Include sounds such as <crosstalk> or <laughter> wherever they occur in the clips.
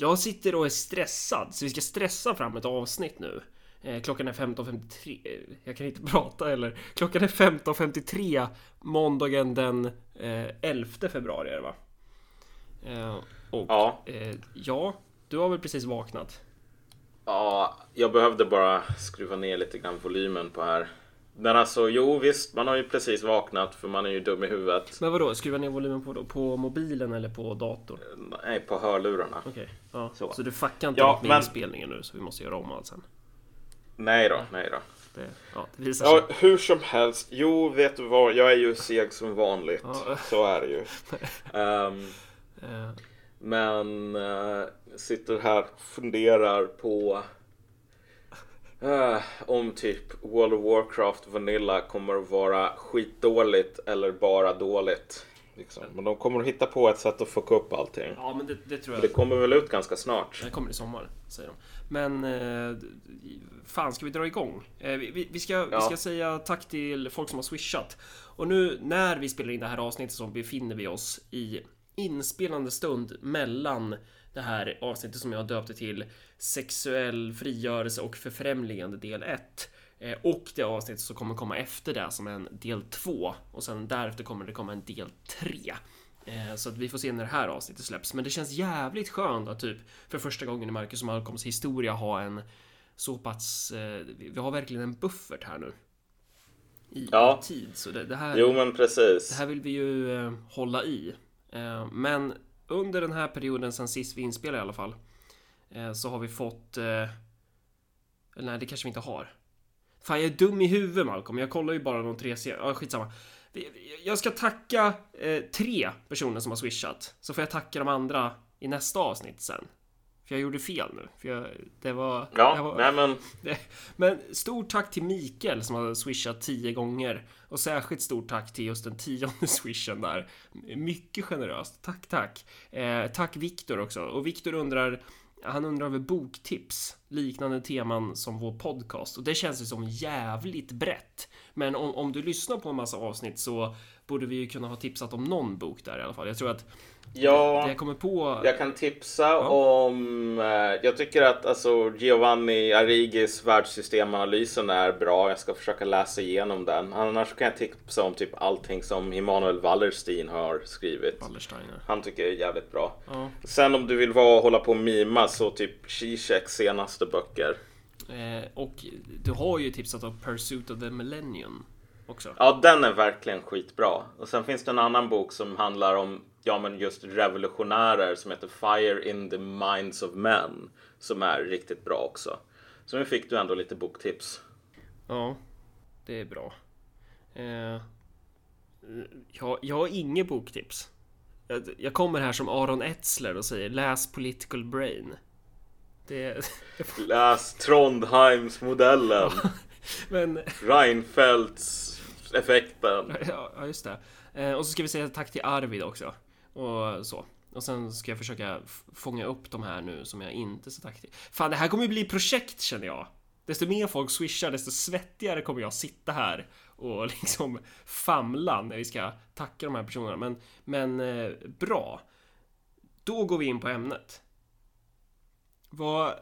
Jag sitter och är stressad, så vi ska stressa fram ett avsnitt nu. Eh, klockan är 15.53. Eh, jag kan inte <laughs> prata eller. Klockan är 15.53 måndagen den eh, 11 februari är det va? Eh, och Ja. eh, ja, du har väl precis vaknat? Ja, jag behövde bara skruva ner lite grann volymen på här. Men alltså, jo visst, man har ju precis vaknat för man är ju dum i huvudet. Men vadå, skruva ner volymen på, då? på mobilen eller på datorn? Nej, på hörlurarna. Okej, ja. Så. Så. du fuckar inte Ja, med men- inspelningen nu så vi måste göra om allt sen. Nej då, nej då. Det, ja, det visar sig. Ja, hur som helst. Jo, vet du vad? Jag är ju seg som vanligt. Ja. Så är det ju. <laughs> Eh, men eh, sitter här och funderar på eh, om typ World of Warcraft Vanilla kommer att vara skitdåligt eller bara dåligt. Liksom. Men de kommer att hitta på ett sätt att fucka upp allting. ja, men det, det tror För jag. det kommer väl ut ganska snart. Det kommer i sommar, säger de. Men eh, fan, ska vi dra igång? Eh, vi, vi- vi, ska, vi Ja. ska säga tack till folk som har swishat. Och nu när vi spelar in det här avsnittet så befinner vi oss i inspelande stund mellan det här avsnittet som jag döpte till Sexuell frigörelse och förfrämligande del 1 eh, och det avsnittet som kommer komma efter det som en del 2 och sen därefter kommer det komma en del 3. Eh, Så att vi får se när det här avsnittet släpps. Men det känns jävligt skönt att typ för första gången i Marcus och Malcolms historia ha en så pass... eh, Vi har verkligen en buffert här nu. I, Ja. tid. Så det, det här... Jo, men Det precis. här vill vi ju hålla i. Men under den här perioden sen sist vi inspelade i alla fall eh, så har vi fått... Eh, eller nej, det kanske vi inte har. Fan, jag är dum i huvudet Malcolm. Jag kollar ju bara de tre serierna. Ja, skitsamma. Jag ska tacka eh, tre personer som har swishat. Så får jag tacka de andra i nästa avsnitt sen. För jag gjorde fel nu. För jag, det var... Ja, jag var, nej men <laughs> det, men stort tack till Mikael som har swishat tio gånger. Och särskilt stort tack till just den tionde <laughs> swishen där. Mycket generöst. Tack, tack. Eh, tack Viktor också. Och Viktor undrar han undrar över boktips liknande teman som vår podcast och det känns ju som jävligt brett. Men om, om du lyssnar på en massa avsnitt så borde vi ju kunna ha tipsat om någon bok där i alla fall. Jag tror att ja. jag kommer på... Jag kan tipsa om... Eh, jag tycker att alltså, Giovanni Arrigis världssystemanalysen är bra. Jag ska försöka läsa igenom den. Annars kan jag tipsa om typ allting som Immanuel Wallerstein har skrivit. Wallersteiner. Han tycker det är jävligt bra. Ja. Sen om du vill vara, hålla på och mima så typ Zizeks senaste böcker. Eh, och du har ju tipsat om Pursuit of the Millennium också. Ja, den är verkligen skitbra. Och sen finns det en annan bok som handlar om ja, men just revolutionärer som heter Fire in the Minds of Men. Som är riktigt bra också. Så nu fick du ändå lite boktips. Ja, det är bra. Eh, jag, jag har inget boktips. Jag, jag kommer här som Aron Etzler och säger läs Political Brain. Det... <laughs> Läs Trondheimsmodellen. Men... Reinfeldts effekten. Ja, ja, just det. Eh, och så ska vi säga tack till Arvid också. Och så. Och sen ska jag försöka fånga upp de här nu som jag inte så aktivt. Fan, det här kommer ju bli projekt känner jag. Desto mer folk swishar, desto svettigare kommer jag sitta här och <laughs> liksom famla när vi ska tacka de här personerna. Men, men eh, bra. Då går vi in på ämnet. Vad,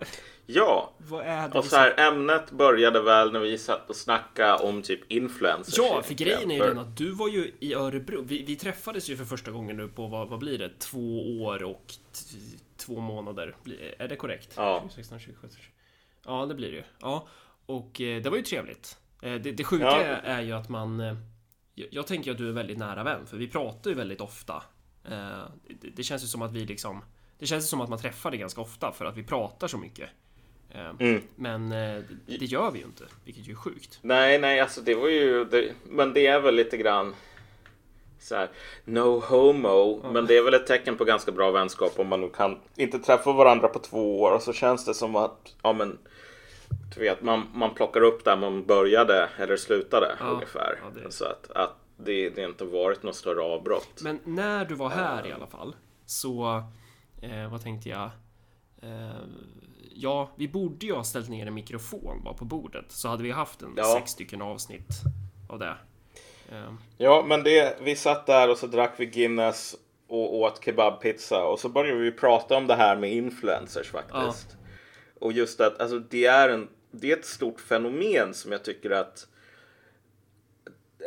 Ja, vad är det och så här, ämnet började väl när vi satt och snackade om typ influencers. Ja, för grejen är ju den att du var ju i Örebro. Vi, vi träffades ju för första gången nu på, vad, vad blir det? Två år och två månader. Är det korrekt? Ja. 2016, 2017. Ja, det blir det ju. Ja, och eh, det var ju trevligt. Eh, det, det sjuka Ja. är, ju att man... Eh, jag, tänker att du är väldigt nära vän, för vi pratar ju väldigt ofta. Det, det känns ju som att vi liksom... Det känns som att man träffar det ganska ofta för att vi pratar så mycket. Eh, Mm. Men eh, det, gör vi ju inte, vilket ju är sjukt. Nej, nej, alltså det var ju... Det, men det är väl lite grann så här, no homo. Men det är väl ett tecken på ganska bra vänskap om man nu kan inte träffa varandra på två år och så känns det som att, ja men, du vet, man, man plockar upp där man började eller slutade Ja, ungefär. ja, det- Så att, att det, det inte varit något större avbrott. Men när du var här i alla fall så eh, vad tänkte jag? Eh, ja, vi borde ju ha ställt ner en mikrofon bara på bordet så hade vi haft en Ja. sex stycken avsnitt av det. Eh, Ja, men det, vi satt där och så drack vi Guinness och åt kebabpizza och så började vi prata om det här med influencers faktiskt. Och just att alltså, det, är en, det är ett stort fenomen som jag tycker att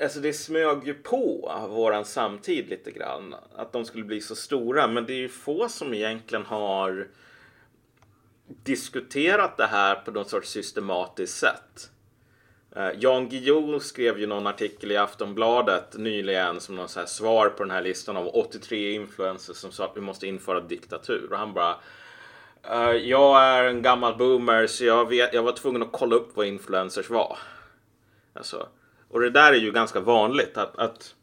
Alltså det smög ju på våran samtid lite grann. Att de skulle bli så stora. Men det är ju få som egentligen har diskuterat det här på något sorts systematiskt sätt. Eh, Jan Guillou skrev ju någon artikel i Aftonbladet nyligen som någon så här svar på den här listan av 83 influencers som sa att vi måste införa diktatur. Och han bara eh, Jag är en gammal boomer så jag, vet, jag var tvungen att kolla upp vad influencers var. Alltså, och det där är ju ganska vanligt att, att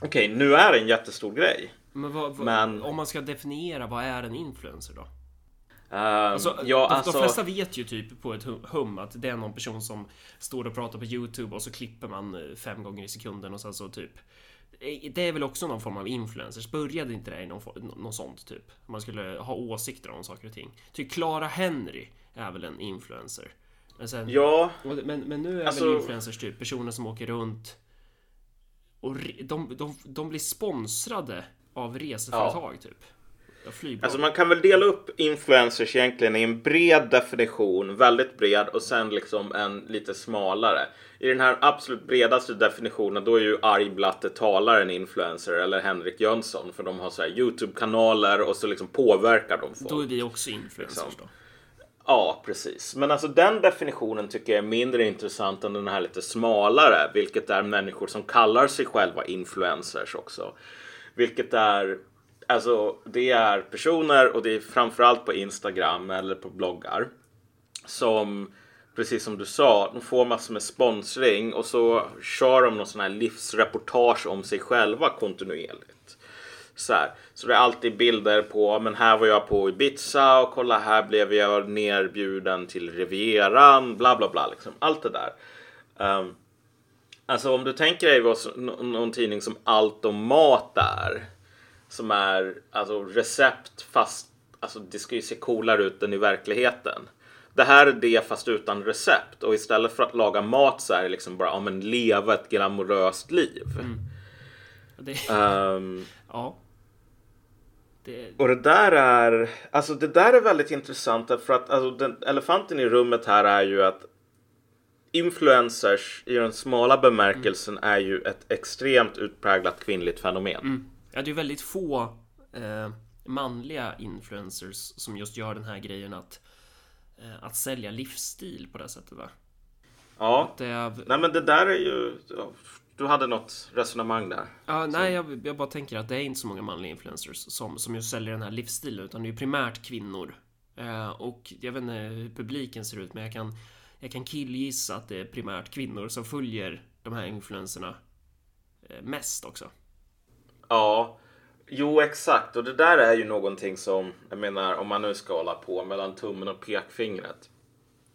Okej, okay, nu är det en jättestor grej. Men, vad, vad, men, om man ska definiera, vad är en influencer då? Uh, alltså, ja, de, alltså... de flesta vet ju typ på ett hum att det är någon person som står och pratar på Youtube och så klipper man eh, fem gånger i sekunden och sen så typ eh, det är väl också någon form av influencers. Började inte det i någon, någon sånt typ? Man skulle ha åsikter om saker och ting. Typ Clara Henry är väl en influencer? Men, sen, ja. Men, men nu är alltså... väl influencers typ personer som åker runt och de, de, de blir sponsrade av reseföretag ja. typ. Alltså man kan väl dela upp influencers egentligen i en bred definition, väldigt bred och sen liksom en lite smalare. I den här absolut bredaste definitionen då är ju Argblatte talare en influencer eller Henrik Jönsson för de har så här Youtube-kanaler och så liksom påverkar de folk. Då är vi också influencers liksom. då. Ja, precis. Men alltså den definitionen tycker jag är mindre intressant än den här lite smalare, vilket är människor som kallar sig själva influencers också. Vilket är Alltså det är personer och det är framförallt på Instagram eller på bloggar som precis som du sa, de får massor med sponsring och så kör de någon sån här livsreportage om sig själva kontinuerligt. Så, här. så det är alltid bilder på, men här var jag på Ibiza och kolla här blev jag nerbjuden till Rivieran, bla bla bla, liksom. allt det där. Um, alltså om du tänker dig vad någon tidning som Allt om mat är som är alltså recept fast alltså det ska ju se coolare ut än i verkligheten. Det här är det fast utan recept och istället för att laga mat så är det liksom bara ja, men leva ett glamoröst liv. Mm. Det... Um, ja. Det... Och det där är alltså det där är väldigt intressant för att alltså, den elefanten i rummet här är ju att influencers i den smala bemärkelsen mm. är ju ett extremt utpräglat kvinnligt fenomen. Mm. Ja, det är väldigt få eh, manliga influencers som just gör den här grejen att, eh, att sälja livsstil på det sättet va? Ja, är... nej men det där är ju... Du hade något resonemang där. Ja, nej, jag, jag, bara tänker att det är inte så många manliga influencers som, som just säljer den här livsstilen, utan det är ju primärt kvinnor. Eh, och jag vet inte hur publiken ser ut, men jag kan, jag kan killgissa att det är primärt kvinnor som följer de här influencerna eh, mest också. Ja, jo exakt. Och det där är ju någonting som, jag menar om man nu ska hålla på mellan tummen och pekfingret.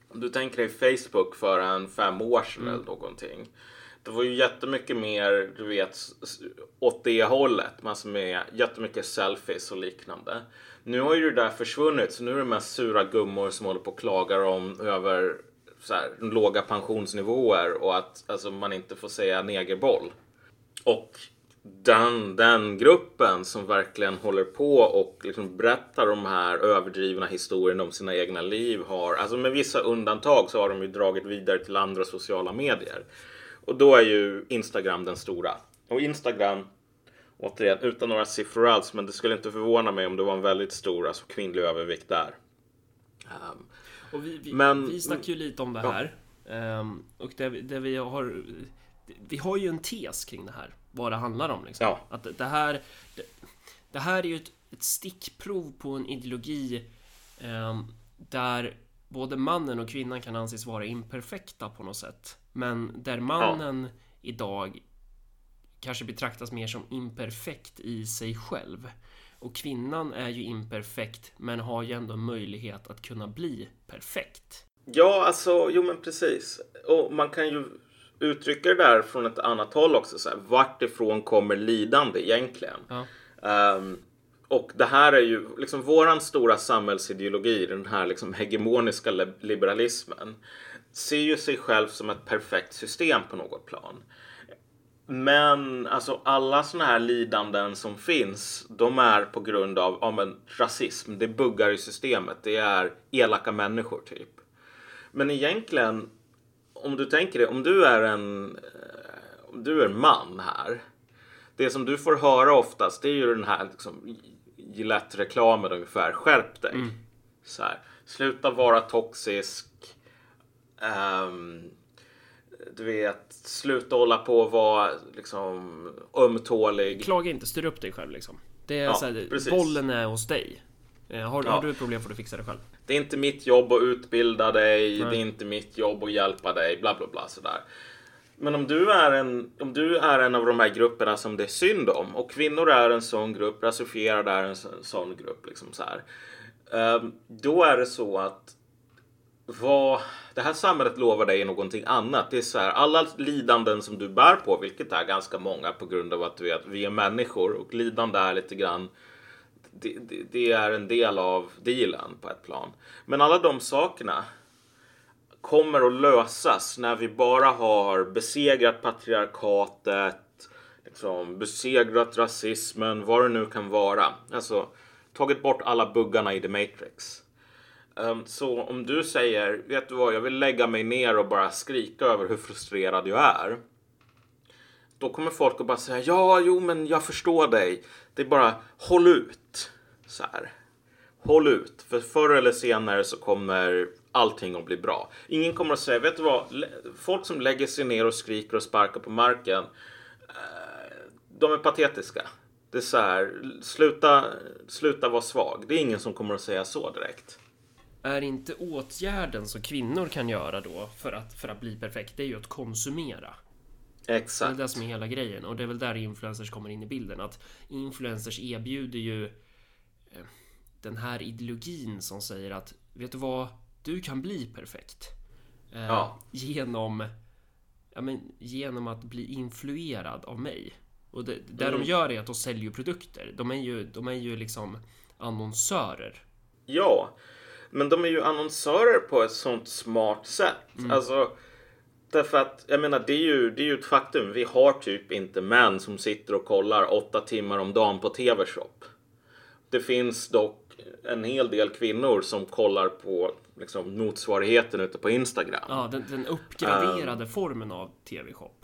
Om du tänker dig Facebook för en fem år sedan mm. eller någonting. Det var ju jättemycket mer, du vet, åt det hållet. Massor med jättemycket selfies och liknande. Nu har ju det där försvunnit, så nu är det mest sura gummor som håller på och klagar om över så här, låga pensionsnivåer och att alltså, man inte får säga negerboll. Och den, den gruppen som verkligen håller på och liksom berättar de här överdrivna historierna om sina egna liv har, alltså med vissa undantag så har de ju dragit vidare till andra sociala medier. Och då är ju Instagram den stora. Och Instagram, återigen utan några siffror alls, men det skulle inte förvåna mig om det var en väldigt stor alltså kvinnlig övervikt där. Um, och vi, vi, men, vi snackar ju lite om det här. Ja. Um, och det, det vi har vi har ju en tes kring det här vad det handlar om. Liksom. Ja. Att det här, det, det, här är ju ett, ett stickprov på en ideologi eh, där både mannen och kvinnan kan anses vara imperfekta på något sätt. Men där mannen ja. idag kanske betraktas mer som imperfekt i sig själv. Och kvinnan är ju imperfekt men har ju ändå möjlighet att kunna bli perfekt. Ja, alltså, jo men precis. Och man kan ju uttrycka det där från ett annat håll också. Så här, vart ifrån kommer lidande egentligen? Ja. Um, och det här är ju liksom våran stora samhällsideologi, den här liksom hegemoniska liberalismen, ser ju sig själv som ett perfekt system på något plan. Men alltså alla såna här lidanden som finns, de är på grund av ja, men, rasism. Det buggar i systemet. Det är elaka människor typ. Men egentligen, om du tänker det, om du är en, eh, om du är man här. Det som du får höra oftast, det är ju den här liksom, Gillette-reklamen ungefär. Skärp dig. Så här, sluta vara toxisk. Ehm, du vet, sluta hålla på och vara liksom ömtålig. Klaga inte, styr upp dig själv liksom. Det är Ja, så här, bollen är hos dig. Eh, Har, Ja. har du ett problem får du fixa det själv. Det är inte mitt jobb att utbilda dig, Nej. det är inte mitt jobb att hjälpa dig, bla bla bla sådär. Men om du, är en, om du är en av de här grupperna som det är synd om och kvinnor är en sån grupp, rasifierade är en så- sån grupp, liksom så här. ehm, Då är det så att vad det här samhället lovar dig är någonting annat. Det är så här, alla lidanden som du bär på, vilket är ganska många på grund av att vi, vet, vi är människor och lidande är lite grann det, det, det är en del av dealen på ett plan. Men alla de sakerna kommer att lösas när vi bara har besegrat patriarkatet, liksom, besegrat rasismen, vad det nu kan vara. Alltså tagit bort alla buggarna i The Matrix. Ehm, så om du säger, vet du vad, jag vill lägga mig ner och bara skrika över hur frustrerad jag är. Då kommer folk att bara säga, ja, jo, men jag förstår dig. Det är bara, håll ut. Så här. Håll ut, för förr eller senare så kommer allting att bli bra. Ingen kommer att säga, vet du vad, folk som lägger sig ner och skriker och sparkar på marken, eh, de är patetiska. Det är så här, sluta, sluta vara svag. Det är ingen som kommer att säga så direkt. Är inte åtgärden som kvinnor kan göra då för att, för att bli perfekt, det är ju att konsumera. Det är Exakt. det som är hela grejen och det är väl där influencers kommer in i bilden. Att influencers erbjuder ju eh, den här ideologin som säger att vet du vad, du kan bli perfekt. Eh, Ja. Genom, ja, men, genom att bli influerad av mig. Och det, det Mm. de gör är att de säljer produkter. De är ju, de är ju liksom annonsörer. Ja, men de är ju annonsörer på ett sånt smart sätt. Alltså, därför att jag menar, det är, ju, det är ju ett faktum. Vi har typ inte män som sitter och kollar åtta timmar om dagen på TV-shop. Det finns dock en hel del kvinnor som kollar på liksom, motsvarigheten ute på Instagram. Ja, den, den uppgraderade formen av TV-shop.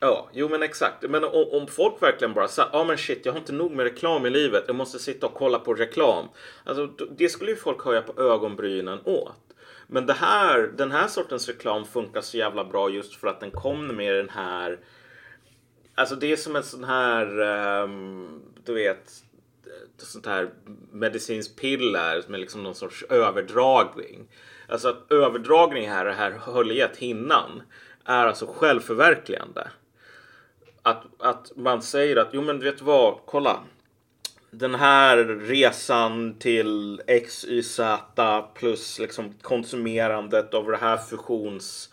Ja, jo men exakt. Men om, om folk verkligen bara sa, ja ah, men shit, jag har inte nog med reklam i livet, jag måste sitta och kolla på reklam. Alltså, det skulle ju folk höja på ögonbrynen åt. Men det här, den här sortens reklam funkar så jävla bra just för att den kom med den här, alltså det är som en sån här, um, du vet, eh, sånt här medicinskt piller med liksom någon sorts överdragning. Alltså att överdragning här, det här höljet, hinnan, är alltså självförverkligande. Att, att man säger att, jo men vet du vad, kolla. Den här resan till XYZ plus liksom konsumerandet av det här fusions,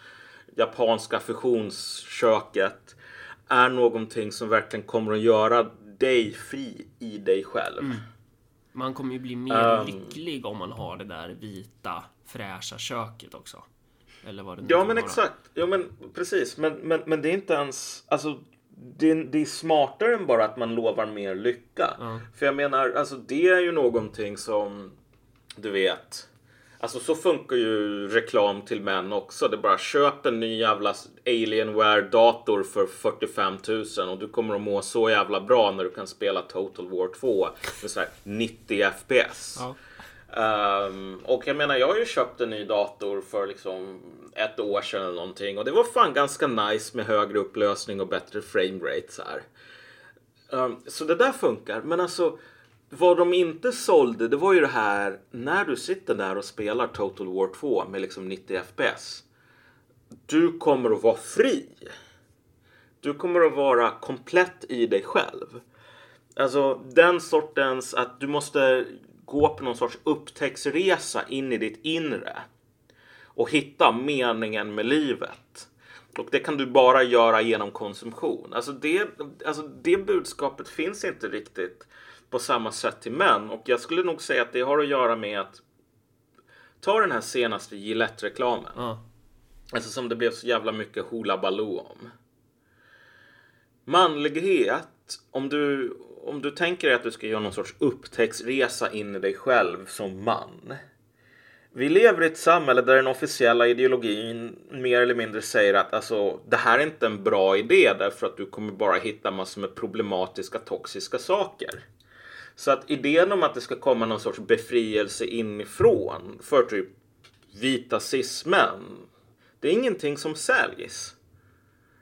japanska fusionsköket är någonting som verkligen kommer att göra dig fri i dig själv. Man kommer ju bli mer Um. lycklig om man har det där vita fräscha köket också. Eller vad det nu Ja men vara. exakt. Ja men precis. Men, men, men det är inte ens, alltså det, det är smartare än bara att man lovar mer lycka. Ja. För jag menar, alltså det är ju någonting som, du vet, alltså så funkar ju reklam till män också. Det är bara köp en ny jävla Alienware-dator för 45 000 och du kommer att må så jävla bra när du kan spela Total War 2 med så här 90 FPS. Ja. Um, och jag menar, jag har ju köpt en ny dator för liksom ett år sedan eller någonting och det var fan ganska nice med högre upplösning och bättre framerate så här. Um, så det där funkar, men alltså vad de inte sålde, det var ju det här när du sitter där och spelar Total War 2 med liksom 90 FPS. Du kommer att vara fri. Du kommer att vara komplett i dig själv. Alltså den sortens att du måste gå på någon sorts upptäcktsresa in i ditt inre och hitta meningen med livet. Och det kan du bara göra genom konsumtion. Alltså det, alltså det budskapet finns inte riktigt på samma sätt till män. Och jag skulle nog säga att det har att göra med att ta den här senaste Gillette-reklamen. Ja. Alltså som det blev så jävla mycket hula baloo om. manlighet, om du, om du tänker dig att du ska göra någon sorts upptäcktsresa in i dig själv som man. Vi lever i ett samhälle där den officiella ideologin mer eller mindre säger att alltså, det här är inte en bra idé därför att du kommer bara hitta massor med problematiska toxiska saker. Så att idén om att det ska komma någon sorts befrielse inifrån för typ vita cismän, det är ingenting som säljs.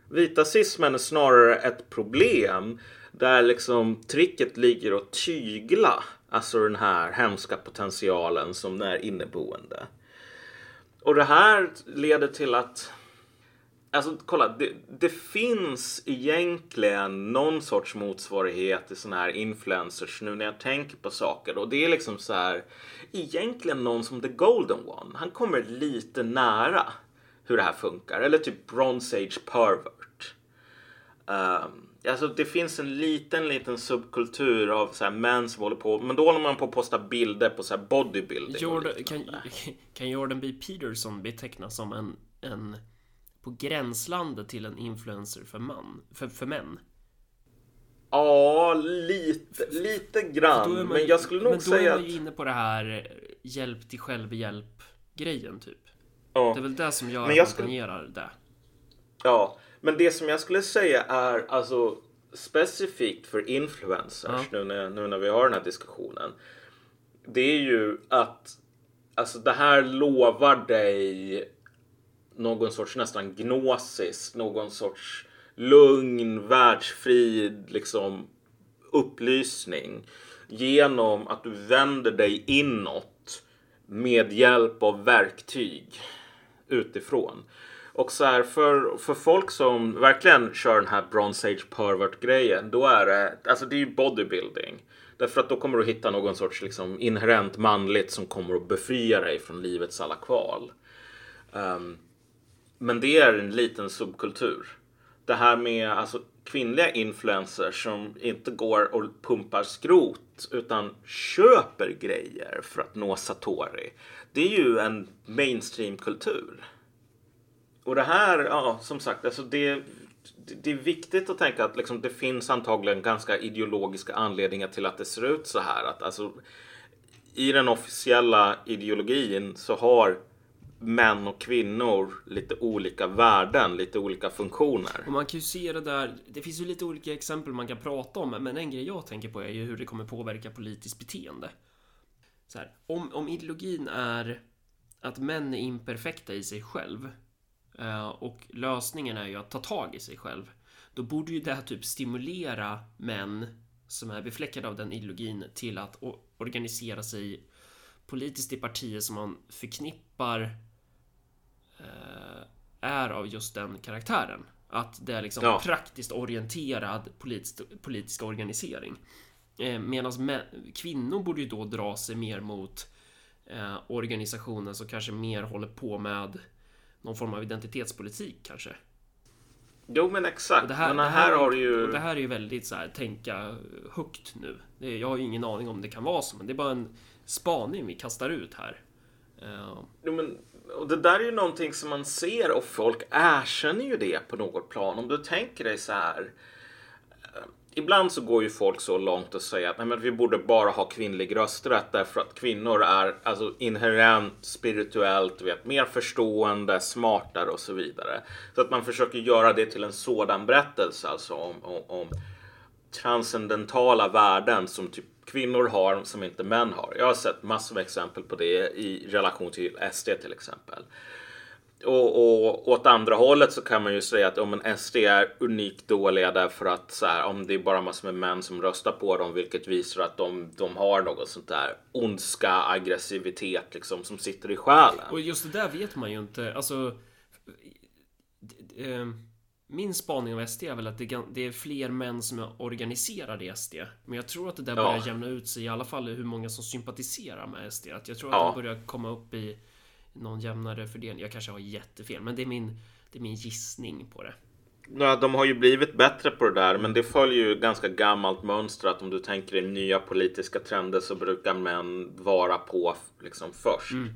Vita cismän är snarare ett problem där liksom tricket ligger att tygla alltså den här hemska potentialen som är inneboende. Och det här leder till att Alltså kolla, det, det, finns egentligen någon sorts motsvarighet till sådana här influencers nu när jag tänker på saker. Och det är liksom så här, egentligen någon som The Golden One. Han kommer lite nära hur det här funkar. Eller typ Bronze Age Pervert. Um, alltså det finns en liten, liten subkultur av så här män som håller på, men då håller man på att posta bilder på så här bodybuilding. Jordan, kan, <laughs> kan Jordan B. Peterson betecknas som en, en på gränslandet till en influencer för, man, för, för män? Ja, lite, lite grann. Man, men jag skulle nog säga att... Men då är man ju inne på det här hjälp till självhjälp grejen typ. Ja. Det är väl det som gör men jag att man tangerar det. Ja, men det som jag skulle säga är alltså specifikt för influencers ja. nu, när, nu när vi har den här diskussionen. Det är ju att alltså det här lovar dig någon sorts nästan gnosis, någon sorts lugn, världsfrid, liksom upplysning genom att du vänder dig inåt med hjälp av verktyg utifrån. Och så här för, för folk som verkligen kör den här Bronze Age pervert grejen, då är det, alltså det är ju bodybuilding. Därför att då kommer du hitta någon sorts liksom inherent manligt som kommer att befria dig från livets alla kval. Um, men det är en liten subkultur. Det här med alltså, kvinnliga influencers som inte går och pumpar skrot utan köper grejer för att nå Satori. Det är ju en mainstreamkultur. Och det här, ja som sagt, alltså det, det är viktigt att tänka att liksom, det finns antagligen ganska ideologiska anledningar till att det ser ut så här. Att, alltså, I den officiella ideologin så har män och kvinnor lite olika värden, lite olika funktioner. Och man kan ju se det där. Det finns ju lite olika exempel man kan prata om, men en grej jag tänker på är ju hur det kommer påverka politiskt beteende. Så här, om, om ideologin är att män är imperfekta i sig själv och lösningen är ju att ta tag i sig själv. Då borde ju det här typ stimulera män som är befläckade av den ideologin till att organisera sig politiskt i partier som man förknippar Eh, är av just den karaktären. Att det är liksom ja. praktiskt orienterad politisk, politisk organisering. Eh, Medan kvinnor borde ju då dra sig mer mot eh, organisationen som kanske mer håller på med någon form av identitetspolitik kanske. Jo men exakt. det här, men här, det här har ju... det här är ju väldigt så här, tänka högt nu. Det, jag har ju ingen aning om det kan vara så, men det är bara en spaning vi kastar ut här. Uh... Jo men och det där är ju någonting som man ser och folk erkänner ju det på något plan. Om du tänker dig så här. Ibland så går ju folk så långt och säger att nej, men vi borde bara ha kvinnlig rösträtt därför att kvinnor är alltså inherent spirituellt, vet, mer förstående, smartare och så vidare. Så att man försöker göra det till en sådan berättelse alltså om, om, om transcendentala värden som typ kvinnor har som inte män har. Jag har sett massor med exempel på det i relation till SD till exempel. Och, och åt andra hållet så kan man ju säga att om en SD är unikt dåliga därför att så här, om det är bara massor med män som röstar på dem, vilket visar att de, de har något sånt där ondska, aggressivitet liksom som sitter i själen. Och just det där vet man ju inte. Alltså. Eh, min spaning av SD är väl att det är fler män som är organiserade i SD. Men jag tror att det där börjar ja. jämna ut sig i alla fall hur många som sympatiserar med SD. Att jag tror att ja. det börjar komma upp i någon jämnare fördelning. Jag kanske har jättefel, men det är min, det är min gissning på det. Ja, de har ju blivit bättre på det där, men det följer ju ganska gammalt mönster att om du tänker dig nya politiska trender så brukar män vara på liksom först. Mm.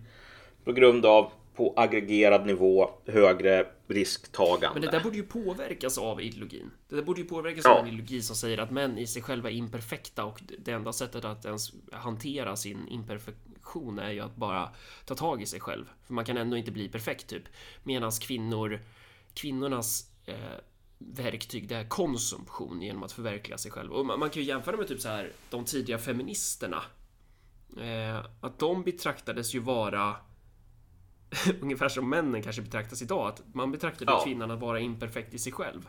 På grund av på aggregerad nivå högre risktagande. Men det där borde ju påverkas av ideologin. Det där borde ju påverkas Ja. av en ideologi som säger att män i sig själva är imperfekta och det enda sättet att ens hantera sin imperfektion är ju att bara ta tag i sig själv. För man kan ändå inte bli perfekt typ. Medan kvinnor, kvinnornas eh, verktyg det är konsumtion genom att förverkliga sig själv. Och man, man kan ju jämföra med typ så här de tidiga feministerna. Eh, att de betraktades ju vara <laughs> ungefär som männen kanske betraktas idag. Att man betraktade Ja. kvinnan att vara imperfekt i sig själv.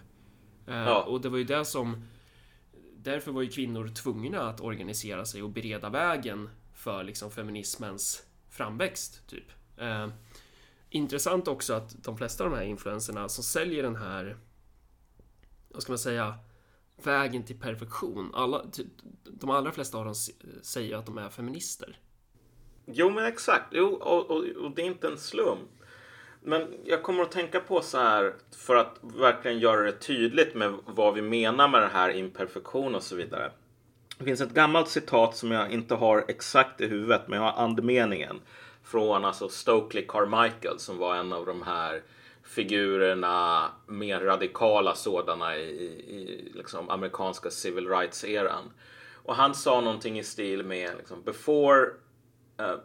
Eh, Ja. Och det var ju det som... Därför var ju kvinnor tvungna att organisera sig och bereda vägen för liksom feminismens framväxt, typ. Eh, intressant också att de flesta av de här influenserna som säljer den här... Vad ska man säga? Vägen till perfektion. Alla, de allra flesta av dem säger att de är feminister. Jo, men exakt. Jo, och, och, och det är inte en slump. Men jag kommer att tänka på så här för att verkligen göra det tydligt med vad vi menar med det här imperfektion och så vidare. Det finns ett gammalt citat som jag inte har exakt i huvudet, men jag har andemeningen från alltså Stokely Carmichael som var en av de här figurerna, mer radikala sådana i, i liksom amerikanska civil rights-eran. Och han sa någonting i stil med liksom, before uh,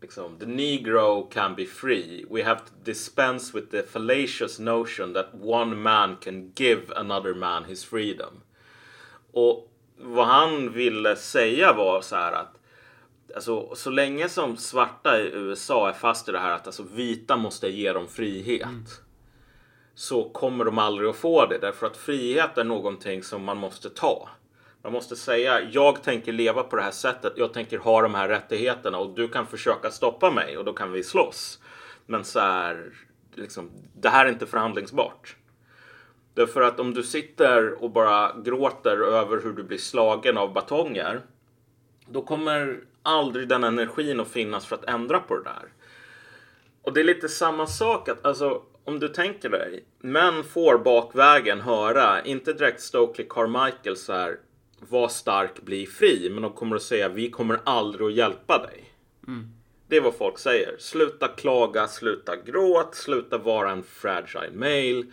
liksom, the negro can be free we have to dispense with the fallacious notion that one man can give another man his freedom. Och vad han ville säga var så här att alltså, så länge som svarta i USA är fast i det här att alltså, vita måste ge dem frihet så kommer de aldrig att få det därför att frihet är någonting som man måste ta. Jag måste säga jag tänker leva på det här sättet, jag tänker ha de här rättigheterna och du kan försöka stoppa mig och då kan vi slåss. Men så här, liksom, det här är inte förhandlingsbart. Därför att om du sitter och bara gråter över hur du blir slagen av batonger då kommer aldrig den energin att finnas för att ändra på det där. Och det är lite samma sak att alltså om du tänker dig, män får bakvägen höra, inte direkt Stokely Carmichael så här, var stark, bli fri, men de kommer att säga vi kommer aldrig att hjälpa dig. Det är vad folk säger. Sluta klaga, sluta gråt, sluta vara en fragile male.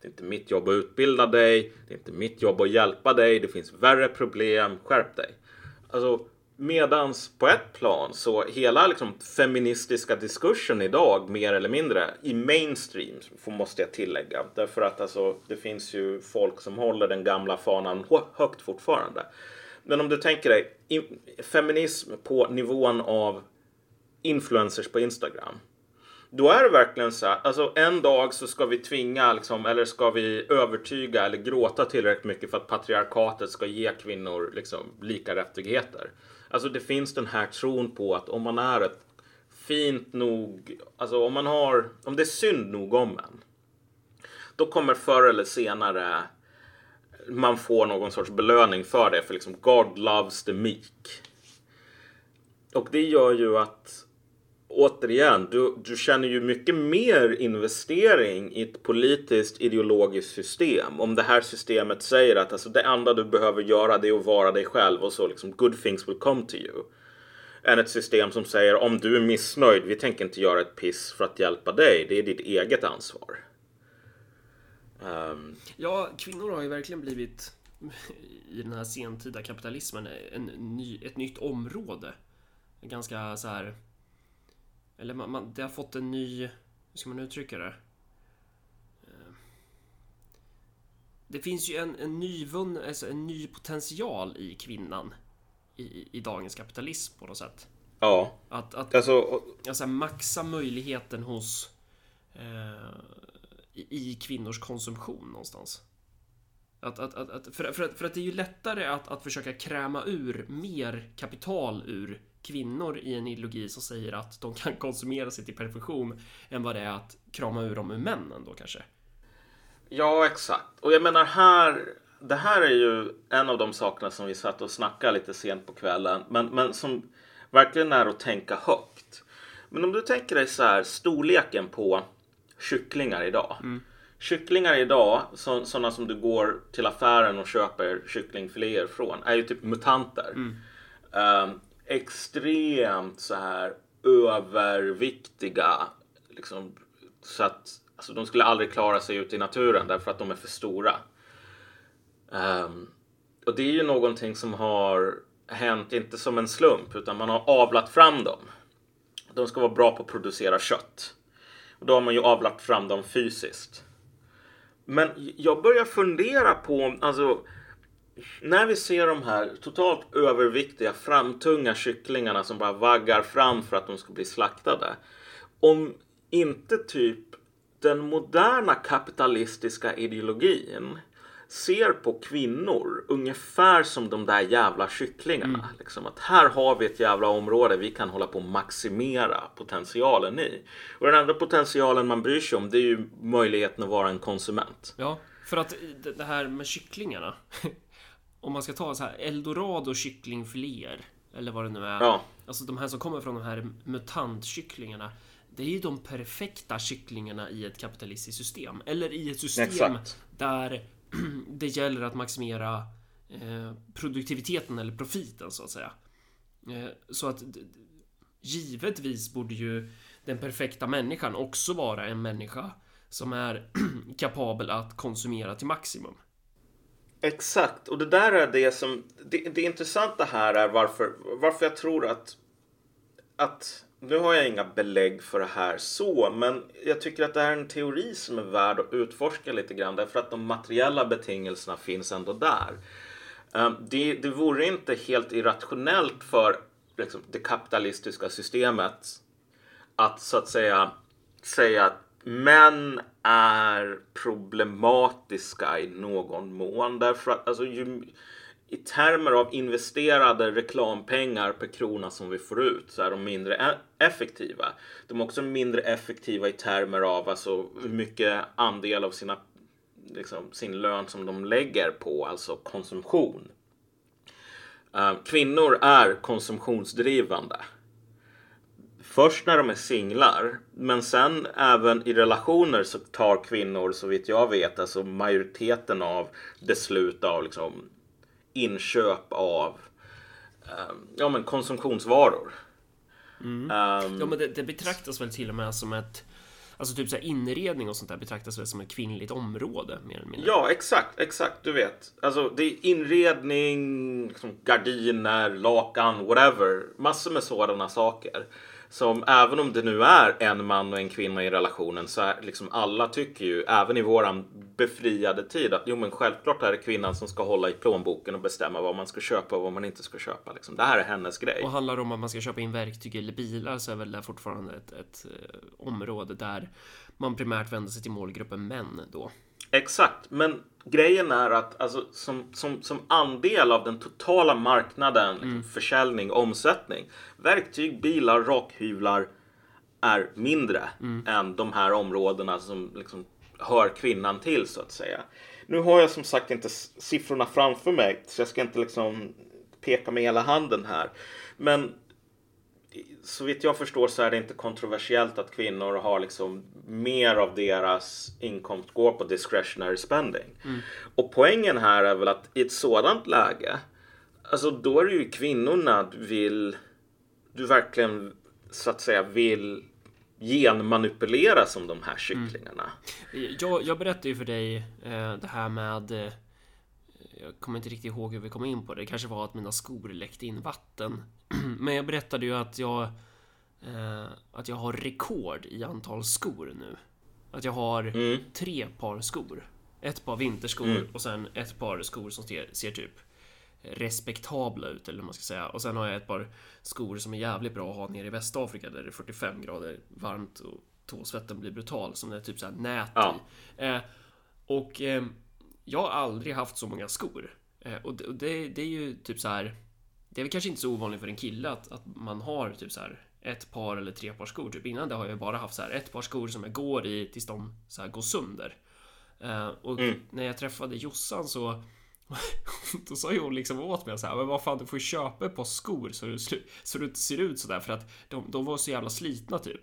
Det är inte mitt jobb att utbilda dig. Det är inte mitt jobb att hjälpa dig. Det finns värre problem. Skärp dig. Alltså, medans på ett plan så hela liksom feministiska diskursen idag mer eller mindre i mainstream måste jag tillägga. Därför att alltså, det finns ju folk som håller den gamla fanan högt fortfarande. Men om du tänker dig feminism på nivån av influencers på Instagram. Då är det verkligen så här, alltså en dag så ska vi tvinga liksom, eller ska vi övertyga eller gråta tillräckligt mycket för att patriarkatet ska ge kvinnor liksom lika rättigheter. Alltså det finns den här tron på att om man är ett fint nog, alltså om man har, om det är synd nog om en. Då kommer förr eller senare man får någon sorts belöning för det, för liksom God loves the meek. Och det gör ju att återigen, du, du känner ju mycket mer investering i ett politiskt ideologiskt system. Om det här systemet säger att alltså, det enda du behöver göra det är att vara dig själv och så liksom good things will come to you. Än ett system som säger om du är missnöjd, vi tänker inte göra ett piss för att hjälpa dig. Det är ditt eget ansvar. Um... Ja, kvinnor har ju verkligen blivit i den här sentida kapitalismen en ny, ett nytt område. Ganska så här. Eller man, man, det har fått en ny... Hur ska man uttrycka det? Eh, Det finns ju en, en, nyvunn, alltså en ny potential i kvinnan i, i dagens kapitalism på något sätt. ja, Att, att alltså och- alltså, maxa möjligheten hos eh, i, i kvinnors konsumtion någonstans. Att, att, att, att, för, för, att, för att det är ju lättare att, att försöka kräma ur mer kapital ur kvinnor i en ideologi som säger att de kan konsumera sig till perfektion än vad det är att krama ur dem ur männen då kanske. Ja, exakt. Och jag menar här, det här är ju en av de sakerna som vi satt och snackade lite sent på kvällen, men, men som verkligen är att tänka högt. Men om du tänker dig så här, storleken på kycklingar idag. Kycklingar idag, så, sådana som du går till affären och köper kycklingfiléer från, är ju typ mutanter. Ehm, extremt så här överviktiga, Liksom, så att alltså, de skulle aldrig klara sig ute i naturen därför att de är för stora. Um, och det är ju någonting som har hänt, inte som en slump, utan man har avlat fram dem. De ska vara bra på att producera kött. Och då har man ju avlat fram dem fysiskt. Men jag börjar fundera på, alltså när vi ser de här totalt överviktiga, framtunga kycklingarna som bara vaggar fram för att de ska bli slaktade. Om inte typ den moderna kapitalistiska ideologin ser på kvinnor ungefär som de där jävla kycklingarna. Mm. Liksom att här har vi ett jävla område vi kan hålla på att maximera potentialen i. Och den enda potentialen man bryr sig om det är ju möjligheten att vara en konsument. Ja, för att det här med kycklingarna. <laughs> om man ska ta så här eldorado kycklingfiléer eller vad det nu är. Ja. Alltså de här som kommer från de här mutantkycklingarna. Det är ju de perfekta kycklingarna i ett kapitalistiskt system. Eller i ett system Exakt. där <clears throat> det gäller att maximera eh, produktiviteten eller profiten så att säga. Eh, så att givetvis borde ju den perfekta människan också vara en människa som är <clears throat> kapabel att konsumera till maximum. Exakt, och det där är det som... Det, det intressanta här är varför, varför jag tror att, att... Nu har jag inga belägg för det här så, men jag tycker att det här är en teori som är värd att utforska lite grann därför att de materiella betingelserna finns ändå där. Ehm, det, det vore inte helt irrationellt för liksom, det kapitalistiska systemet att så att säga säga att män är problematiska i någon mån. Därför att alltså, ju, i termer av investerade reklampengar per krona som vi får ut så är de mindre e-, effektiva. De är också mindre effektiva i termer av alltså, hur mycket andel av sina, liksom, sin lön som de lägger på alltså konsumtion. Eh, kvinnor är konsumtionsdrivande först när de är singlar. Men sen även i relationer så tar kvinnor, så vitt jag vet, alltså majoriteten av beslut av liksom inköp av um, ja, men konsumtionsvaror. Mm. Um, ja, men det, det, betraktas väl till och med som ett Alltså typ så inredning och sånt där betraktas väl som ett kvinnligt område mer eller mindre. Ja, exakt, exakt. Du vet, alltså det är inredning, liksom gardiner, lakan, whatever. Massor med sådana saker som även om det nu är en man och en kvinna i relationen så är liksom alla tycker ju, även i våran befriade tid, att jo men självklart är det kvinnan som ska hålla i plånboken och bestämma vad man ska köpa och vad man inte ska köpa. Liksom. Det här är hennes grej. Och handlar det om att man ska köpa in verktyg eller bilar så är väl det fortfarande ett, ett eh, område där man primärt vänder sig till målgruppen män då. Exakt, men grejen är att alltså, som, som, som andel av den totala marknaden, mm. försäljning, omsättning, verktyg, bilar, rakhyvlar är mindre mm. än de här områdena som liksom hör kvinnan till så att säga. Nu har jag som sagt inte siffrorna framför mig så jag ska inte liksom peka med hela handen här. Men så vitt jag förstår så är det inte kontroversiellt att kvinnor har liksom mer av deras inkomst går på discretionary spending. Mm. Och poängen här är väl att i ett sådant läge, alltså då är det ju kvinnorna du vill, du verkligen så att säga vill genmanipulera som de här kycklingarna. Mm. Jag, jag berättade ju för dig eh, det här med eh, jag kommer inte riktigt ihåg hur vi kom in på det. Det kanske var att mina skor läckte in vatten. <clears throat> Men jag berättade ju att jag eh, att jag har rekord i antal skor nu. Att jag har mm. tre par skor. Ett par vinterskor mm. och sen ett par skor som ser, ser typ respektabla ut eller vad man ska säga. Och sen har jag ett par skor som är jävligt bra att ha nere i Västafrika där det är 45 grader varmt och tåsvetten blir brutal som det är typ så här nät ja. i. Eh, och eh, jag har aldrig haft så många skor. Eh, och det, det, det, är ju typ så här. Det är väl kanske inte så ovanligt för en kille att, att man har typ så här ett par eller tre par skor. Typ innan det har jag bara haft så här ett par skor som jag går i tills de så här går sönder. Uh, och mm. när jag träffade Jossan så <laughs> då sa hon liksom åt mig så här, men vad fan du får ju köpa ett par skor så du, så du inte ser ut sådär för att de, de var så jävla slitna typ.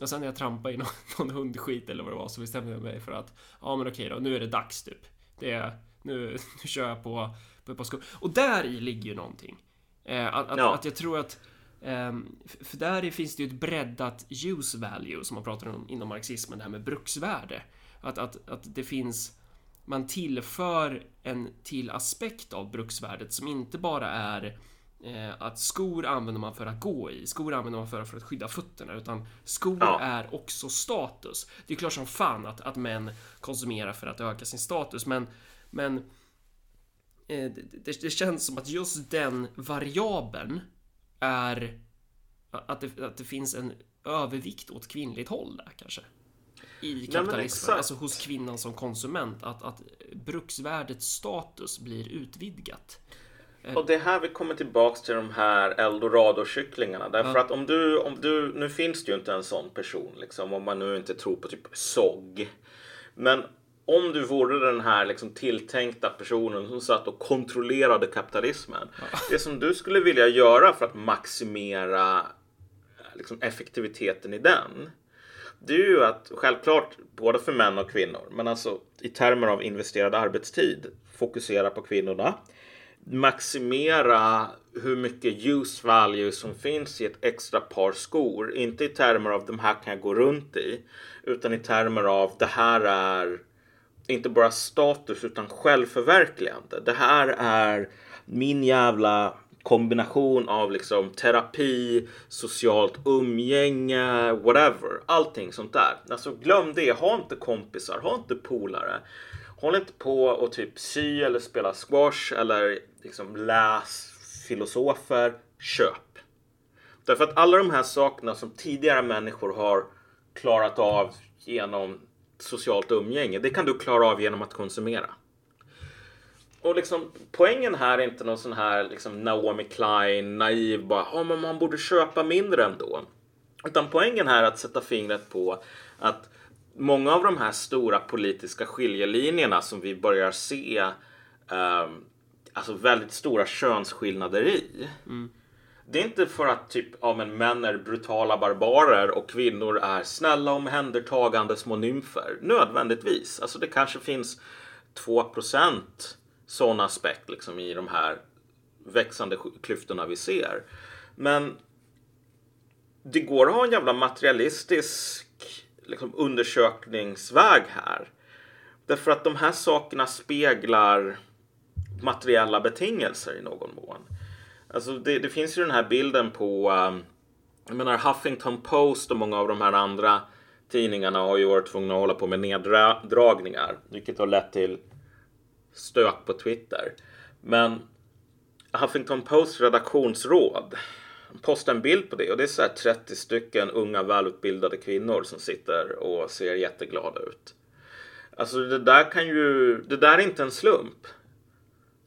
Och sen när jag trampade i någon, <laughs> någon hundskit eller vad det var så bestämde jag mig för att ja men okej då, nu är det dags typ. Det är, nu, <laughs> nu kör jag på, på ett par skor. Och där i ligger ju någonting. Eh, att, ja. att jag tror att Ehm, för där finns det ju ett breddat use value som man pratar om inom marxismen, det här med bruksvärde. Att, att, att det finns man tillför en till aspekt av bruksvärdet som inte bara är att skor använder man för att gå i, skor använder man för, för att skydda fötterna, utan skor Ja. är också status. Det är klart som fan att, att män konsumerar för att öka sin status, men, men eh, det, det känns som att just den variabeln är att det, att det finns en övervikt åt kvinnligt håll där kanske. I men kapitalismen, exakt. alltså hos kvinnan som konsument, att, att bruksvärdets status blir utvidgat. Och det är här vi kommer tillbaks till de här eldorado-kycklingarna. Därför att om du, om du, nu finns det ju inte en sån person liksom, om man nu inte tror på typ SOG. Men om du vore den här liksom tilltänkta personen som satt och kontrollerade kapitalismen. Det som du skulle vilja göra för att maximera liksom, effektiviteten i den. Det är ju att självklart både för män och kvinnor, men alltså i termer av investerad arbetstid fokusera på kvinnorna maximera hur mycket use value som finns i ett extra par skor. Inte i termer av de här kan jag gå runt i. Utan i termer av det här är inte bara status utan självförverkligande. Det här är min jävla kombination av liksom terapi, socialt umgänge, whatever. Allting sånt där. Alltså glöm det. Ha inte kompisar, ha inte polare. Håll inte på och typ sy eller spela squash eller liksom läs filosofer. Köp. Därför att alla de här sakerna som tidigare människor har klarat av genom socialt umgänge, det kan du klara av genom att konsumera. Och liksom, poängen här är inte någon sån här liksom Naomi Klein, naiv, bara oh, men man borde köpa mindre ändå. Utan poängen här är att sätta fingret på att många av de här stora politiska skiljelinjerna som vi börjar se ehm, alltså väldigt stora könsskillnader i. Det är inte för att typ, ja, men män är brutala barbarer och kvinnor är snälla omhändertagande små nymfer. Nödvändigtvis. Alltså det kanske finns 2% sån aspekt liksom, i de här växande klyftorna vi ser. Men det går att ha en jävla materialistisk liksom, undersökningsväg här. Därför att de här sakerna speglar materiella betingelser i någon mån. Alltså det, det finns ju den här bilden på, um, jag menar Huffington Post och många av de här andra tidningarna har ju varit tvungna att hålla på med neddragningar, vilket har lett till stök på Twitter. Men Huffington Posts redaktionsråd postade en bild på det och det är så här 30 stycken unga välutbildade kvinnor som sitter och ser jätteglada ut. Alltså det där kan ju, det där är inte en slump.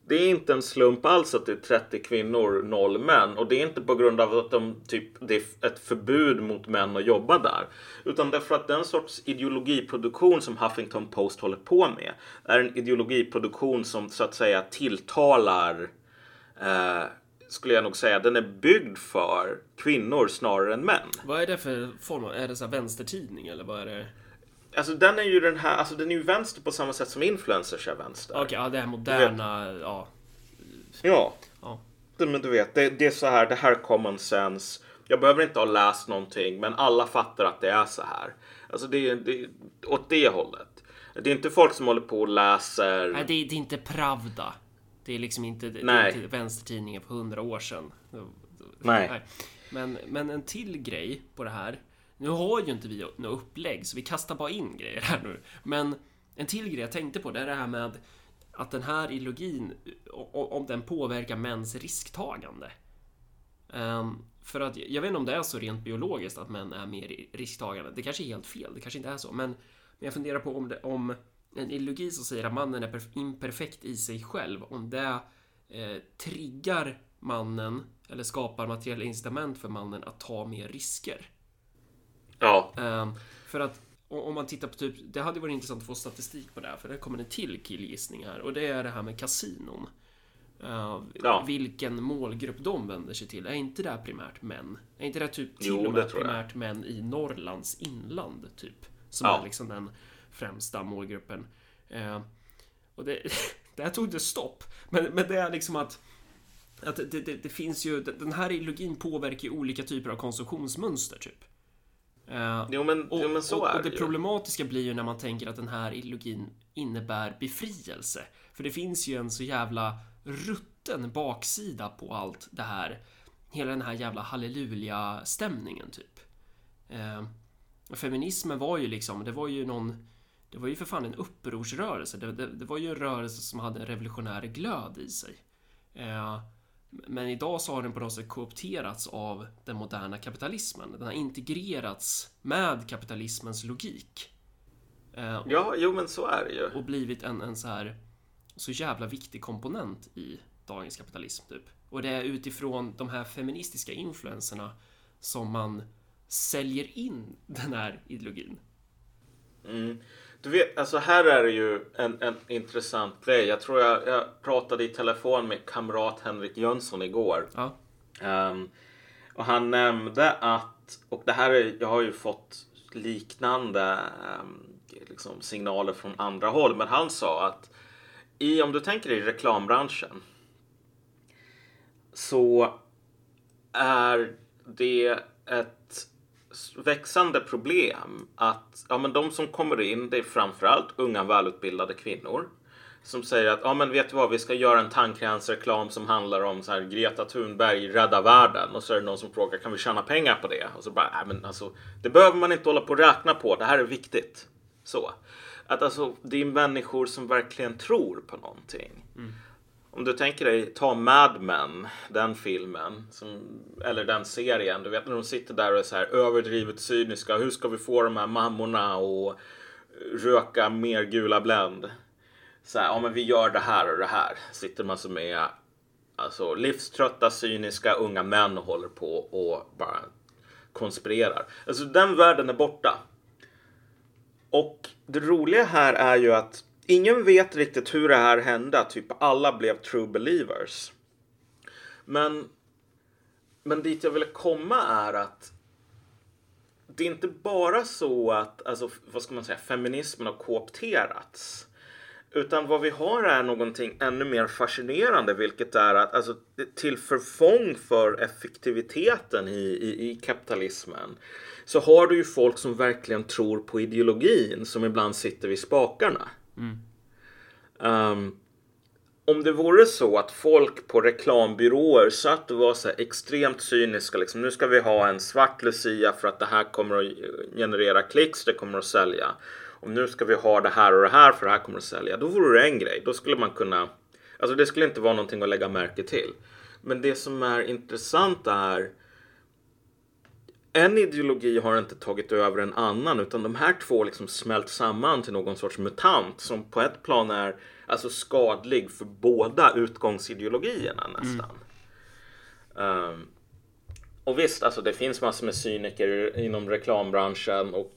Det är inte en slump alls att det är 30 kvinnor, noll män. Och det är inte på grund av att de typ, det är ett förbud mot män att jobba där. Utan därför att den sorts ideologiproduktion som Huffington Post håller på med är en ideologiproduktion som så att säga tilltalar, eh, skulle jag nog säga, den är byggd för kvinnor snarare än män. Vad är det för form är det så vänstertidning eller vad är det? Alltså den är ju den här, alltså den är ju vänster på samma sätt som influencers är vänster. Okej, ja det här moderna, ja. Ja. Ja. Men du vet, det, det är så här, det här är common sense. Jag behöver inte ha läst någonting, men alla fattar att det är så här. Alltså det är åt det hållet. Det är inte folk som håller på och läser. Nej, det det är inte Pravda. Det är liksom inte, Nej. är vänstertidningen för hundra år sedan. Nej. Men, men en till grej på det här. Nu har ju inte vi något upplägg, så vi kastar bara in grejer här nu. Men en till grej jag tänkte på, det är det här med att den här ideologin, om den påverkar mäns risktagande. Ehm, för att jag vet inte om det är så rent biologiskt att män är mer risktagande. Det kanske är helt fel, det kanske inte är så. Men, men jag funderar på om, det, om en ideologi som säger att mannen är perf- imperfekt i sig själv, om det eh, triggar mannen eller skapar materiella incitament för mannen att ta mer risker. Ja, Ehm, för att om man tittar på typ, det hade varit intressant att få statistik på det här, för det kommer en till killgissning här och det är det här med kasinon. Uh, Ja. Vilken målgrupp de vänder sig till. Är inte det här primärt män? Är inte det typ till Jo, och med tror jag. primärt män i Norrlands inland? Typ. Som Ja. är liksom den främsta målgruppen. Eh, och det, <laughs> där tog det stopp. Men, men det är liksom att att det, det, det finns ju, den här ideologin påverkar ju olika typer av konsumtionsmönster typ. Uh, jo, men, och, jo, men så och, är och det ju. problematiska blir ju när man tänker att den här ideologin innebär befrielse. För det finns ju en så jävla rutten baksida på allt det här. Hela den här jävla halleluja-stämningen typ. Uh, feminismen var ju liksom, det var ju någon det var ju för fan en upprorsrörelse. Det, det, det var ju en rörelse som hade en revolutionär glöd i sig. Eh, men idag så har den på något sätt koopterats av den moderna kapitalismen. Den har integrerats med kapitalismens logik. Eh, ja, jo men så är det ju. Och blivit en, en så här så jävla viktig komponent i dagens kapitalism typ. Och det är utifrån de här feministiska influenserna som man säljer in den här ideologin. Mm. Du vet, alltså här är det ju en, en intressant grej. Jag tror jag, jag pratade i telefon med kamrat Henrik Jönsson igår. Ja. Um, och han nämnde att, och det här är, jag har ju fått liknande um, liksom signaler från andra håll, men han sa att i, om du tänker i reklambranschen så är det ett växande problem att ja, men de som kommer in, det är framförallt unga välutbildade kvinnor som säger att ja, men vet du vad, vi ska göra en tandkrämsreklam som handlar om så här Greta Thunberg rädda världen och så är det någon som frågar kan vi tjäna pengar på det? Och så bara, nej men alltså det behöver man inte hålla på och räkna på. Det här är viktigt. Så att alltså det är människor som verkligen tror på någonting. Mm. Om du tänker dig, ta Mad Men, den filmen, som, eller den serien. Du vet när de sitter där och är så här överdrivet cyniska. Hur ska vi få de här mammorna att röka mer gula Blend? Så här, ja men vi gör det här och det här. Sitter man som är alltså, livströtta, cyniska unga män och håller på och bara konspirerar. Alltså den världen är borta. Och det roliga här är ju att ingen vet riktigt hur det här hände. Typ alla blev true believers. Men, men dit jag ville komma är att det är inte bara så att, alltså, vad ska man säga, feminismen har koopterats. Utan vad vi har är någonting ännu mer fascinerande, vilket är att alltså, till förfång för effektiviteten i, i, i kapitalismen så har du ju folk som verkligen tror på ideologin som ibland sitter vid spakarna. Mm. Um, om det vore så att folk på reklambyråer satt och var så extremt cyniska, liksom, nu ska vi ha en svart lucia för att det här kommer att generera klicks, det kommer att sälja. Och nu ska vi ha det här och det här för det här kommer att sälja. Då vore det en grej. Då skulle man kunna, alltså det skulle inte vara någonting att lägga märke till. Men det som är intressant är en ideologi har inte tagit över en annan utan de här två liksom smält samman till någon sorts mutant som på ett plan är alltså skadlig för båda utgångsideologierna nästan. Mm. Um, och visst, alltså det finns massor med cyniker inom reklambranschen och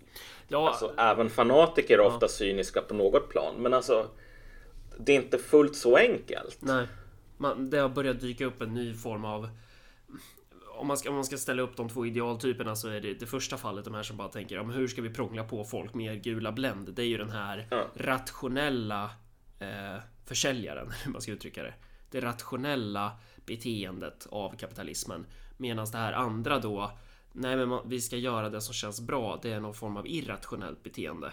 ja. alltså, även fanatiker är ja. ofta cyniska på något plan. Men alltså, det är inte fullt så enkelt. Nej, Man, det har börjat dyka upp en ny form av om man, ska, om man ska ställa upp de två idealtyperna så är det det första fallet de här som bara tänker om hur ska vi prångla på folk med gula Blend? Det är ju den här ja. rationella eh, försäljaren, <laughs> hur man ska uttrycka det. Det rationella beteendet av kapitalismen. Medan det här andra då, nej men man, vi ska göra det som känns bra. Det är någon form av irrationellt beteende.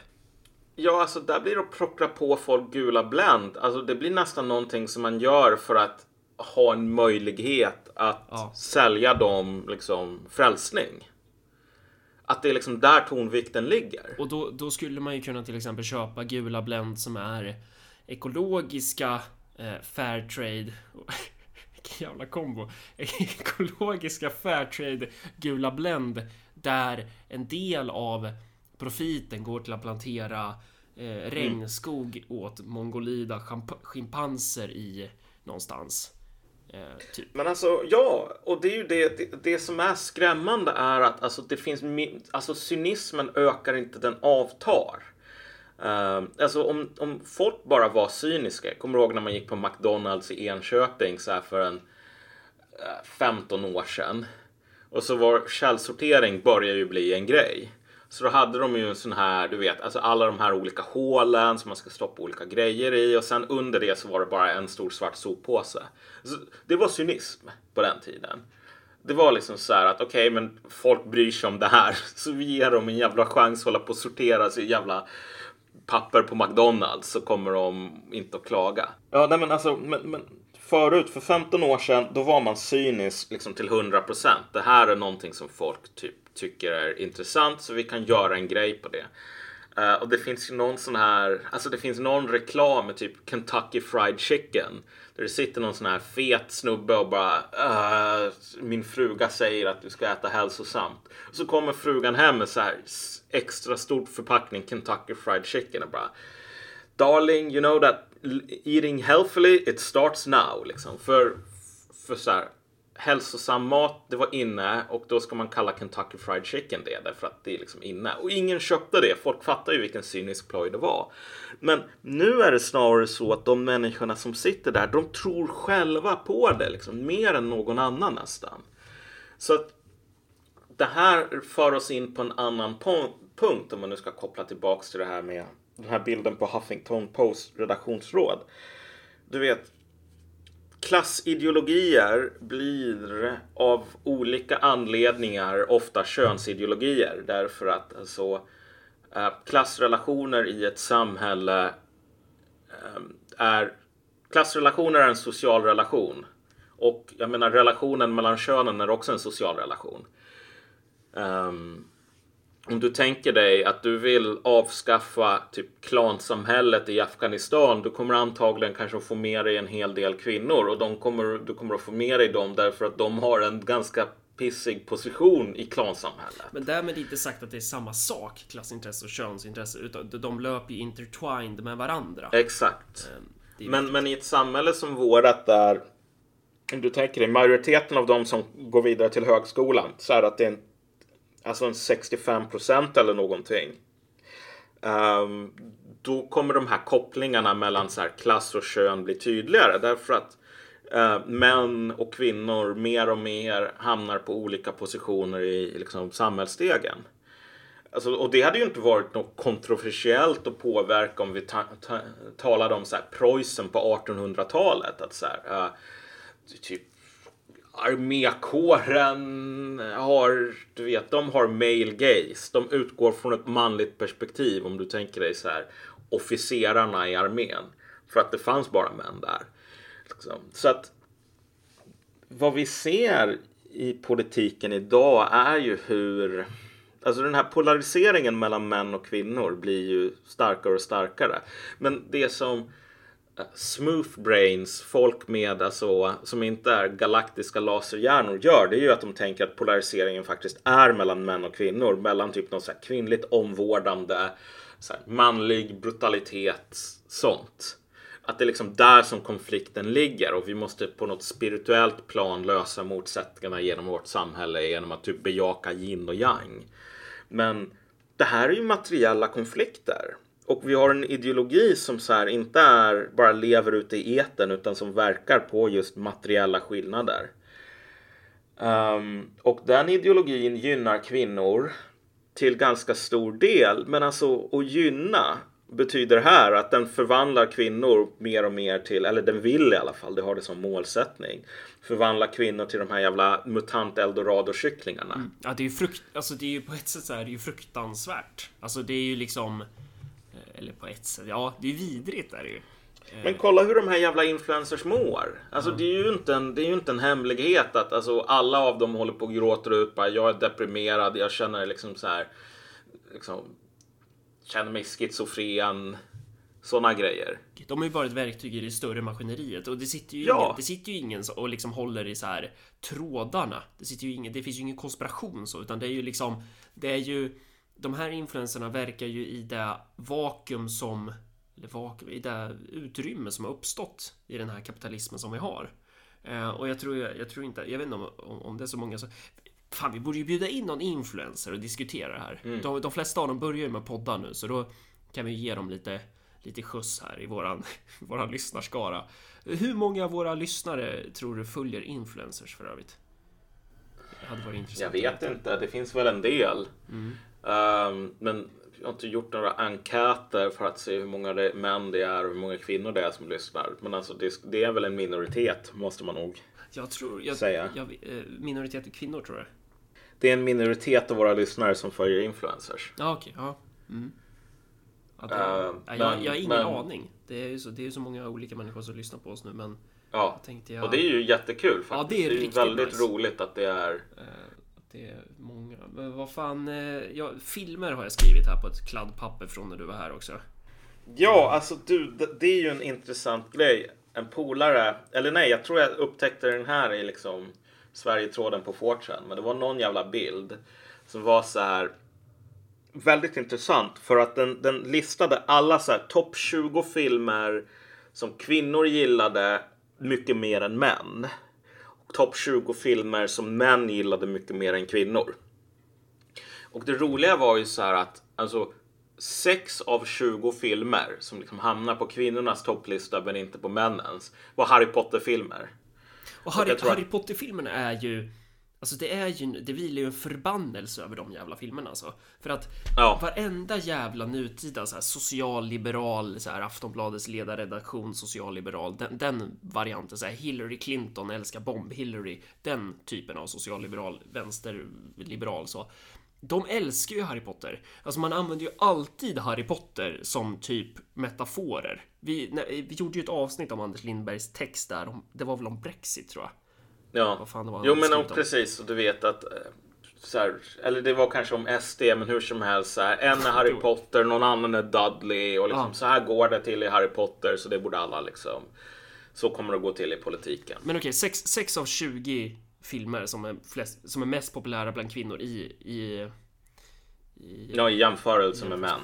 Ja, alltså där blir det att plockra på folk gula Blend. Alltså det blir nästan någonting som man gör för att ha en möjlighet att ja. sälja dem liksom frälsning. Att det är liksom där tonvikten ligger. Och då, då skulle man ju kunna till exempel köpa gula Blend som är ekologiska eh, Fairtrade <laughs> Vilken jävla kombo! <laughs> Ekologiska Fairtrade gula Blend där en del av profiten går till att plantera eh, regnskog mm. åt mongolida schimpanser i någonstans. Eh, typ. Men alltså, ja, och det är ju det, det, det, som är skrämmande är att alltså, det finns, alltså cynismen ökar inte, den avtar. Uh, alltså om, om folk bara var cyniska, jag kommer ihåg när man gick på McDonalds i Enköping så här för en eh, uh, 15 år sedan. Och så var källsortering börjar ju bli en grej. Så då hade de ju en sån här, du vet, alltså alla de här olika hålen som man ska stoppa olika grejer i och sen under det så var det bara en stor svart soppåse. Så det var cynism på den tiden. Det var liksom så här att okej, okay, men folk bryr sig om det här <laughs> så vi ger dem en jävla chans att hålla på och sortera sig jävla papper på McDonalds så kommer de inte att klaga. Ja, nej men alltså, men, men förut, för 15 år sedan, då var man cynisk liksom till 100%. Det här är någonting som folk typ tycker är intressant så vi kan göra en grej på det. Uh, och det finns ju någon sån här, alltså det finns någon reklam med typ Kentucky Fried Chicken. Där det sitter någon sån här fet snubbe och bara uh, min fruga säger att du ska äta hälsosamt. Och så kommer frugan hem med så här extra stor förpackning Kentucky Fried Chicken och bara Darling, you know that eating healthily it starts now. Liksom. För, för så här, hälsosam mat, det var inne och då ska man kalla Kentucky Fried Chicken det därför att det är liksom inne. Och ingen köpte det. Folk fattar ju vilken cynisk ploj det var. Men nu är det snarare så att de människorna som sitter där, de tror själva på det liksom mer än någon annan nästan. Så att det här för oss in på en annan punkt om man nu ska koppla tillbaks till det här med den här bilden på Huffington Post redaktionsråd. Du vet, klassideologier blir av olika anledningar ofta könsideologier därför att alltså, eh, klassrelationer i ett samhälle eh, är klassrelationer är en social relation och jag menar relationen mellan könen är också en social relation. Um, om du tänker dig att du vill avskaffa typ klansamhället i Afghanistan, du kommer antagligen kanske få med dig en hel del kvinnor och de kommer, du kommer att få med dig dem därför att de har en ganska pissig position i klansamhället. Men därmed inte sagt att det är samma sak, klassintresse och könsintresse, utan de löper ju intertwined med varandra. Exakt. Ehm, men, men i ett samhälle som vårat där, om du tänker dig majoriteten av de som går vidare till högskolan, så är det att det är en alltså en 65 procent eller någonting. Um, då kommer de här kopplingarna mellan så här klass och kön bli tydligare därför att uh, män och kvinnor mer och mer hamnar på olika positioner i liksom, samhällsstegen. Alltså, och det hade ju inte varit något kontroversiellt att påverka om vi ta ta talade om så här, Preussen på 1800-talet. Att så här, uh, typ armékåren har, du vet, de har male gaze. De utgår från ett manligt perspektiv om du tänker dig så här officerarna i armén. För att det fanns bara män där. Liksom. Så att vad vi ser i politiken idag är ju hur Alltså den här polariseringen mellan män och kvinnor blir ju starkare och starkare. Men det som smooth brains, folk med alltså, som inte är galaktiska laserhjärnor gör, det är ju att de tänker att polariseringen faktiskt är mellan män och kvinnor, mellan typ något så här kvinnligt omvårdande, så här, manlig brutalitet, sånt. Att det är liksom där som konflikten ligger och vi måste på något spirituellt plan lösa motsättningarna genom vårt samhälle genom att typ bejaka yin och yang. Men det här är ju materiella konflikter. Och vi har en ideologi som så här inte är bara lever ute i eten utan som verkar på just materiella skillnader. Um, och den ideologin gynnar kvinnor till ganska stor del. Men alltså att gynna betyder här att den förvandlar kvinnor mer och mer till, eller den vill i alla fall, det har det som målsättning, förvandla kvinnor till de här jävla mutant eldorado-kycklingarna. Mm. Ja, det är ju frukt, alltså det är ju på ett sätt så här, det är ju fruktansvärt. Alltså det är ju liksom eller på ett sätt. Ja, det är vidrigt är det ju. Men kolla hur de här jävla influencers mår. Alltså mm. det, är ju inte en, det är ju inte en hemlighet att alltså, alla av dem håller på och gråter ut bara jag är deprimerad, jag känner liksom så här. Liksom, känner mig schizofren. Sådana grejer. De har ju bara ett verktyg i det större maskineriet och det sitter ju, ja. ingen, det sitter ju ingen och liksom håller i så här trådarna. Det sitter ju ingen, det finns ju ingen konspiration så utan det är ju liksom Det är ju de här influenserna verkar ju i det vakuum som eller vakuum, i det utrymme som har uppstått i den här kapitalismen som vi har. Eh, och jag tror, jag, jag, tror inte, jag vet inte om, om det är så många som Fan, vi borde ju bjuda in någon influencer och diskutera det här. Mm. De, de flesta av dem börjar ju med poddar nu, så då kan vi ge dem lite lite skjuts här i våran, <laughs> våran lyssnarskara. Hur många av våra lyssnare tror du följer influencers för övrigt? Det hade varit intressant. Jag vet inte, det finns väl en del. Mm. Um, men jag har inte gjort några enkäter för att se hur många det, män det är och hur många kvinnor det är som lyssnar. Men alltså det, det är väl en minoritet måste man nog Jag tror... Jag, Säga. Jag, eh, minoritet kvinnor tror jag. Det är en minoritet av våra lyssnare som följer influencers. Ja, okej. ja. Mm. Ja, det, Eh, ja, jag, men- jag har ingen men- aning. Det är ju så, det är så många olika människor som lyssnar på oss nu, men Ja, jag och det är ju jättekul faktiskt. Ja, det är ju riktigt väldigt nice. roligt att det är eh, att det är många. Men vad fan... Eh, ja, filmer har jag skrivit här på ett kladdpapper från när du var här också. Ja, alltså du, det, är ju en intressant grej. En polare, eller nej, jag tror jag upptäckte den här i liksom Sverigetråden på Fortran. Men det var någon jävla bild som var så här väldigt intressant för att den, den listade alla så här topp 20 filmer som kvinnor gillade mycket mer än män. Topp 20 filmer som män gillade mycket mer än kvinnor. Och det roliga var ju så här att alltså 6 av 20 filmer som liksom hamnar på kvinnornas topplista men inte på männens var Harry Potter-filmer. Och Harry, Harry Potter-filmerna är ju... Alltså det är ju... Det vilar ju en förbannelse över de jävla filmerna alltså. För att Ja. varenda jävla nutida så här, socialliberal, så här, Aftonbladets ledarredaktion socialliberal, den, den varianten, så här, Hillary Clinton älskar bomb-Hillary, den typen av socialliberal, vänsterliberal så. De älskar ju Harry Potter. Alltså man använder ju alltid Harry Potter som typ metaforer. Vi, när, vi gjorde ju ett avsnitt om Anders Lindbergs text där, om, det var väl om Brexit tror jag. Ja. Vad fan det var Jo men och precis, och du vet att eh, så här, eller det var kanske om SD, men hur som helst. Så här, en är Harry Potter, någon annan är Dudley och liksom, Ja. så här går det till i Harry Potter så det borde alla liksom. Så kommer det att gå till i politiken. Men okej, 6 av 20 filmer som är, flest, som är mest populära bland kvinnor i, i, i Ja, i jämförelse med män.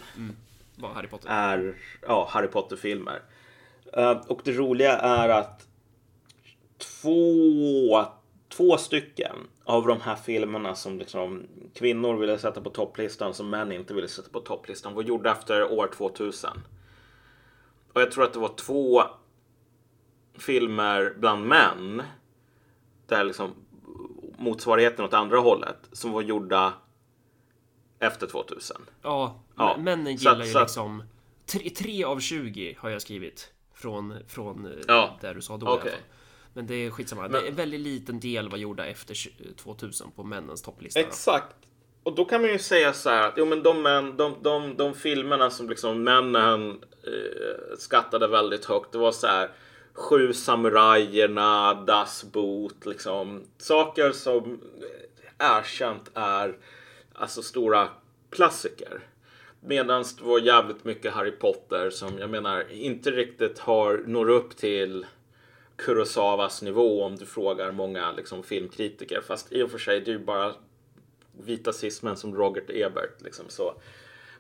vad Harry Potter. är ja, Harry Potter-filmer. Eh, och det roliga är att två, två stycken av de här filmerna som liksom kvinnor ville sätta på topplistan som män inte ville sätta på topplistan var gjorda efter år 2000. Och jag tror att det var två filmer bland män där liksom motsvarigheten åt andra hållet som var gjorda efter 2000. Ja, Ja, männen gillar att- ju liksom 3 av 20 har jag skrivit från, från eh, Ja, där du sa då i okej. alla fall. Men det är skitsamma. Det är en väldigt liten del var gjorda efter 20- 2000 på männens topplista. Exakt. Och då kan man ju säga så här att jo, men de, män, de, de, de filmerna som liksom männen eh, skattade väldigt högt. Det var så här Sju samurajerna, Das Boot, liksom saker som eh, erkänt är alltså stora klassiker. Medan det var jävligt mycket Harry Potter som jag menar inte riktigt har når upp till Kurosawas nivå om du frågar många liksom, filmkritiker. Fast i och för sig, det är ju bara vita cismen som Robert Ebert. Liksom, så.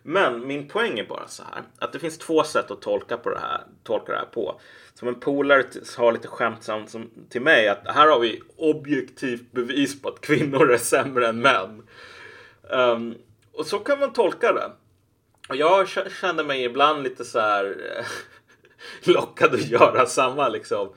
Men min poäng är bara så här att det finns två sätt att tolka, på det här, tolka det här på. Som en polare sa lite skämtsamt som, till mig att här har vi objektivt bevis på att kvinnor är sämre än män. Um, och så kan man tolka det. Och jag känner kände mig ibland lite så här <laughs> lockad att göra samma liksom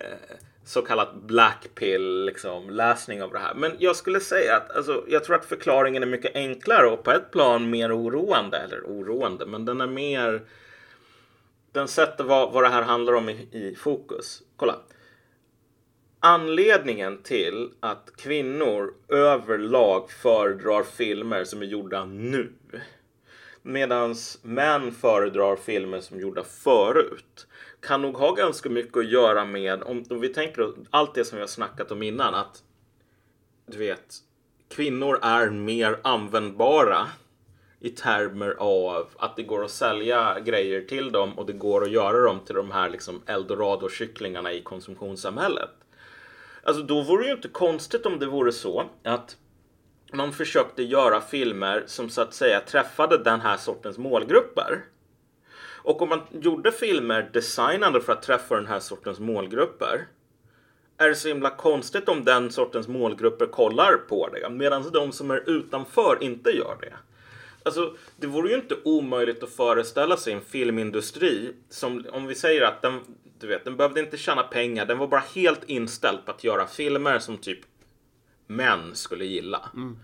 Eh, så kallat black pill liksom läsning av det här. Men jag skulle säga att alltså, jag tror att förklaringen är mycket enklare och på ett plan mer oroande. Eller oroande, men den är mer den sätter vad, vad det här handlar om i, i fokus. Kolla. Anledningen till att kvinnor överlag föredrar filmer som är gjorda nu medan män föredrar filmer som är gjorda förut kan nog ha ganska mycket att göra med om, om vi tänker allt det som vi har snackat om innan att du vet kvinnor är mer användbara i termer av att det går att sälja grejer till dem och det går att göra dem till de här liksom eldorado-kycklingarna i konsumtionssamhället. Alltså då vore det ju inte konstigt om det vore så att man försökte göra filmer som så att säga träffade den här sortens målgrupper. Och om man gjorde filmer designade för att träffa den här sortens målgrupper är det så himla konstigt om den sortens målgrupper kollar på det medan de som är utanför inte gör det. Alltså, det vore ju inte omöjligt att föreställa sig en filmindustri som, om vi säger att den, du vet, den behövde inte tjäna pengar, den var bara helt inställd på att göra filmer som typ män skulle gilla. Mm.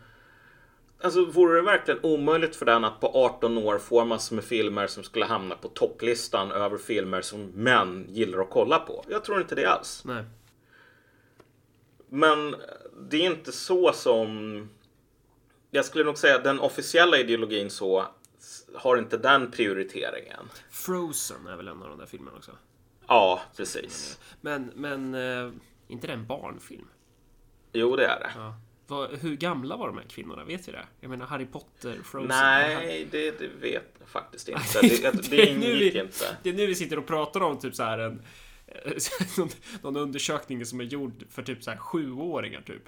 Alltså vore det verkligen omöjligt för den att på 18 år få massor med filmer som skulle hamna på topplistan över filmer som män gillar att kolla på? Jag tror inte det alls. Nej. Men det är inte så som... Jag skulle nog säga att den officiella ideologin så har inte den prioriteringen. Frozen är väl en av de där filmerna också? Ja, precis. Men, men eh, inte det en barnfilm? Jo, det är det. Ja. Vad, hur gamla var de här kvinnorna? Vet vi det? Jag menar Harry Potter, Frozen. Nej, det, det vet jag faktiskt inte. <laughs> Det, det, det ingick vi- inte. Det är nu vi sitter och pratar om typ så här en <laughs> någon, någon undersökning som är gjord för typ så här sjuåringar typ.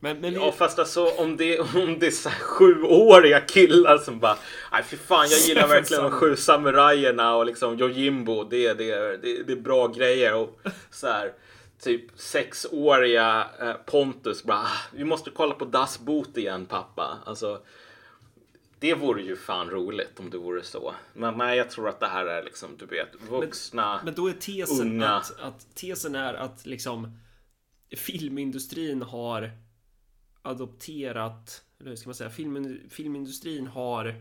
Men, men vi, Ja, fast alltså om det, om det är så här sjuåriga killar som bara Nej fy fan, jag gillar <laughs> verkligen de sju samurajerna och liksom Yojimbo. Det, det, det, det är bra grejer. Och så här typ sexåriga eh, Pontus bara "Ah, Vi måste kolla på Das Boot igen pappa. Alltså det vore ju fan roligt om det vore så. Men nej, jag tror att det här är liksom, du vet, vuxna. men då är tesen Unga. att, att tesen är att liksom filmindustrin har adopterat, eller hur ska man säga, film, filmindustrin har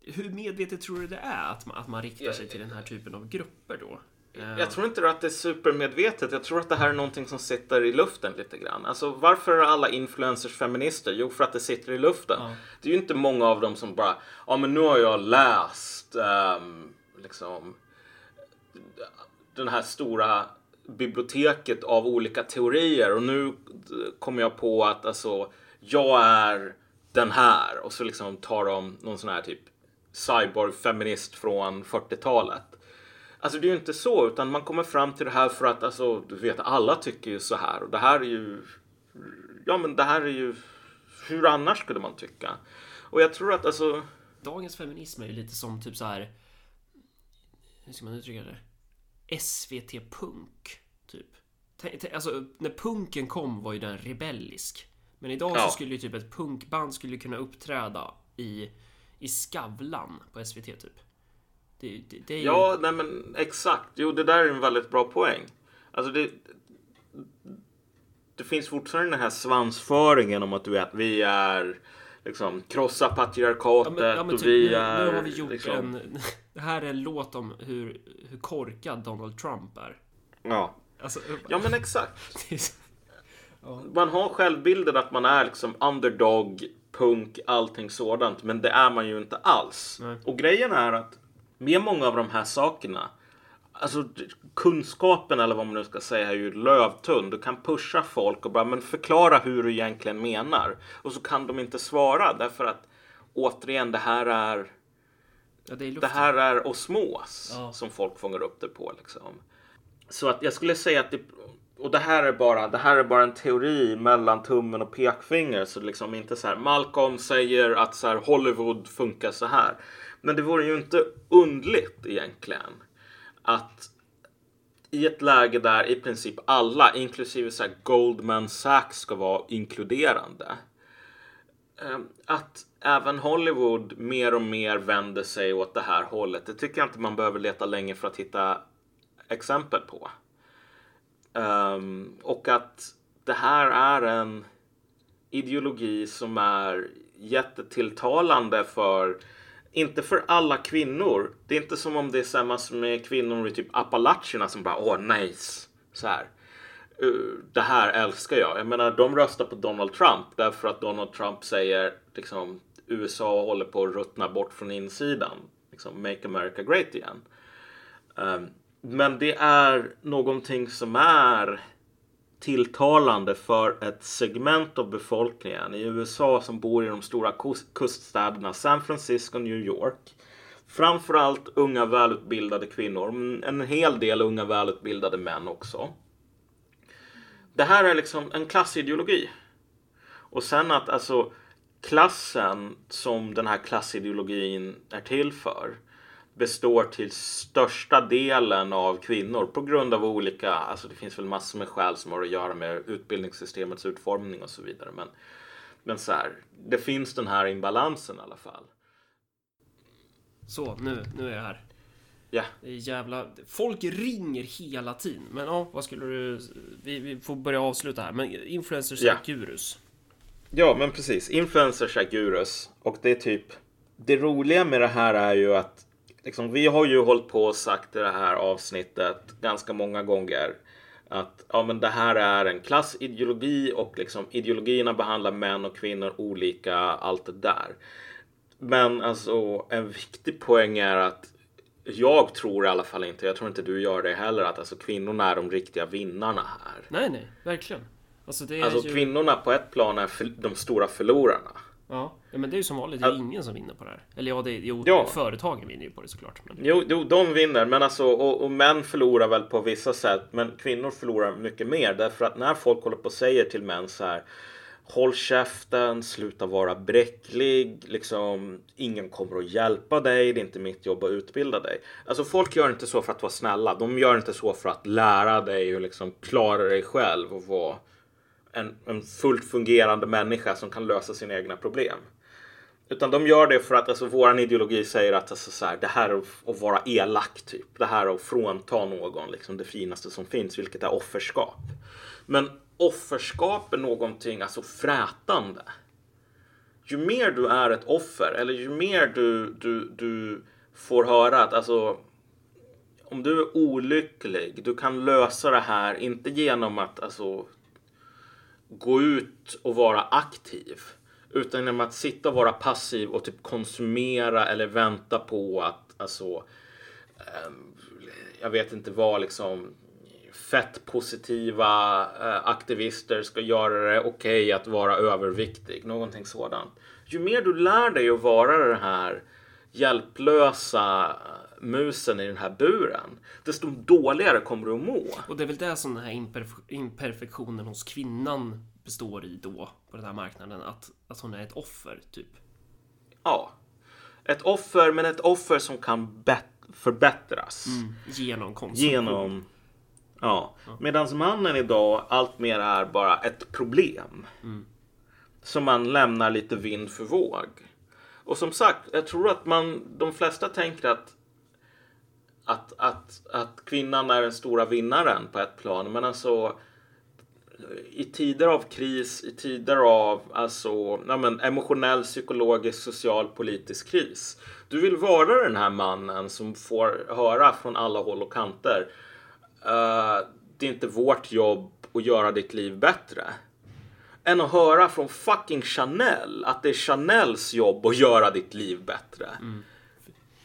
hur medvetet tror du det är att man, att man riktar sig till den här typen av grupper då? Eh, Jag tror inte att det är supermedvetet. Jag tror att det här är någonting som sitter i luften lite grann. Alltså varför är alla influencers feminister? Jo, för att det sitter i luften. Ja. Det är ju inte många av dem som bara, ja men nu har jag läst ehm, liksom den här stora biblioteket av olika teorier och nu kommer jag på att alltså jag är den här och så liksom tar de någon sån här typ cyborg-feminist från 40-talet. Alltså det är ju inte så, utan man kommer fram till det här för att alltså, du vet, alla tycker ju så här och det här är ju, ja men det här är ju, hur annars skulle man tycka? Och jag tror att alltså, Dagens feminism är ju lite som typ så här. Hur ska man uttrycka det? SVT-punk, typ. Tänk- tänk- Alltså, när punken kom var ju den rebellisk. Men idag Ja. så skulle ju typ ett punkband skulle kunna uppträda i, i Skavlan på SVT, typ. Det, det, det ju... ja, nej men exakt, jo det där är en väldigt bra poäng. Alltså det, det finns fortfarande den här svansföringen om att du vet, vi är liksom krossa patriarkatet Ja, men, ja, men och typ, vi nu, är nu har vi gjort liksom, en... <laughs> Det här är en låt om hur, hur korkad Donald Trump är. Ja. Alltså, ja, men exakt. <laughs> Man har självbilden att man är liksom underdog, punk, allting sådant. Men det är man ju inte alls. Nej. Och grejen är att med många av de här sakerna, alltså kunskapen eller vad man nu ska säga är ju lövtunn. Du kan pusha folk och bara men förklara hur du egentligen menar. Och så kan de inte svara därför att återigen det här är ja, det är det här är osmos Ja. som folk fångar upp det på. Liksom. Så att jag skulle säga att det, och det här är bara, det här är bara en teori mellan tummen och pekfinger. Så liksom inte så här, Malcolm säger att så här, Hollywood funkar så här. Men det vore ju inte undligt egentligen att i ett läge där i princip alla, inklusive så här Goldman Sachs, ska vara inkluderande. Eh, att även Hollywood mer och mer vänder sig åt det här hållet. Det tycker jag inte man behöver leta länge för att hitta exempel på. Ehm, och att det här är en ideologi som är jättetilltalande för inte för alla kvinnor. Det är inte som om det är samma som med kvinnor i typ Appalacherna som bara åh nice. Så här. "Uh, Det här älskar jag. Jag menar de röstar på Donald Trump därför att Donald Trump säger liksom USA håller på att ruttna bort från insidan. Liksom make America great igen. Um, men det är någonting som är tilltalande för ett segment av befolkningen i USA som bor i de stora kuststäderna San Francisco och New York. Framförallt unga välutbildade kvinnor, men en hel del unga välutbildade män också. Det här är liksom en klassideologi. Och sen att alltså klassen som den här klassideologin är till för består till största delen av kvinnor på grund av olika, alltså det finns väl massor med skäl som har att göra med utbildningssystemets utformning och så vidare. Men, men så här, det finns den här imbalansen i alla fall. Så, nu, nu är jag här. Ja, Det är jävla... Folk ringer hela tiden. Men ja, vad skulle du... Vi, vi får börja avsluta här. Men influencers Ja. är gurus. Ja, men precis. Influencers är gurus. Och det är typ... Det roliga med det här är ju att liksom, vi har ju hållit på och sagt i det här avsnittet ganska många gånger att ja, men det här är en klassideologi och liksom ideologierna behandlar män och kvinnor olika, allt det där. Men alltså en viktig poäng är att jag tror i alla fall inte, jag tror inte du gör det heller, att alltså kvinnorna är de riktiga vinnarna här. Nej, nej, verkligen. Alltså, Alltså ju... kvinnorna på ett plan är för, de stora förlorarna. Ja. ja, men det är ju som vanligt. Det är ingen som vinner på det här. Eller ja, det är, jo, Ja. företagen vinner ju på det såklart. Men... Jo, jo de vinner, men alltså och, och män förlorar väl på vissa sätt, men kvinnor förlorar mycket mer därför att när folk håller på och säger till män så här Håll käften, sluta vara bräcklig, liksom ingen kommer att hjälpa dig, det är inte mitt jobb att utbilda dig. Alltså folk gör inte så för att vara snälla, de gör inte så för att lära dig och liksom klara dig själv och vara en, en fullt fungerande människa som kan lösa sina egna problem. Utan de gör det för att alltså, vår ideologi säger att alltså, så här, det här är att- att vara elak typ. Det här är att frånta någon liksom, det finaste som finns, vilket är offerskap. Men offerskap är någonting alltså frätande. Ju mer du är ett offer eller ju mer du, du, du får höra att alltså om du är olycklig, du kan lösa det här inte genom att alltså gå ut och vara aktiv. Utan genom att sitta och vara passiv och typ konsumera eller vänta på att alltså ehm, jag vet inte vad liksom fett positiva eh, aktivister ska göra det okej att vara överviktig. Någonting sådant. Ju mer du lär dig att vara den här hjälplösa musen i den här buren, desto dåligare kommer du att må. Och det är väl det som den här imperf- imperfektionen hos kvinnan består i då på den här marknaden. Att, att hon är ett offer, typ. Ja. Ett offer, men ett offer som kan förbättras. Genom konsumtion. Genom... Ja. Medan mannen idag allt mer är bara ett problem. Som man lämnar lite vind för våg. Och som sagt, jag tror att man, de flesta tänker att att, att, att kvinnan är den stora vinnaren på ett plan. Men alltså i tider av kris, i tider av alltså, ja, men, emotionell, psykologisk, social, politisk kris. Du vill vara den här mannen som får höra från alla håll och kanter. Uh, det är inte vårt jobb att göra ditt liv bättre. Än att höra från fucking Chanel att det är Chanels jobb att göra ditt liv bättre. Mm.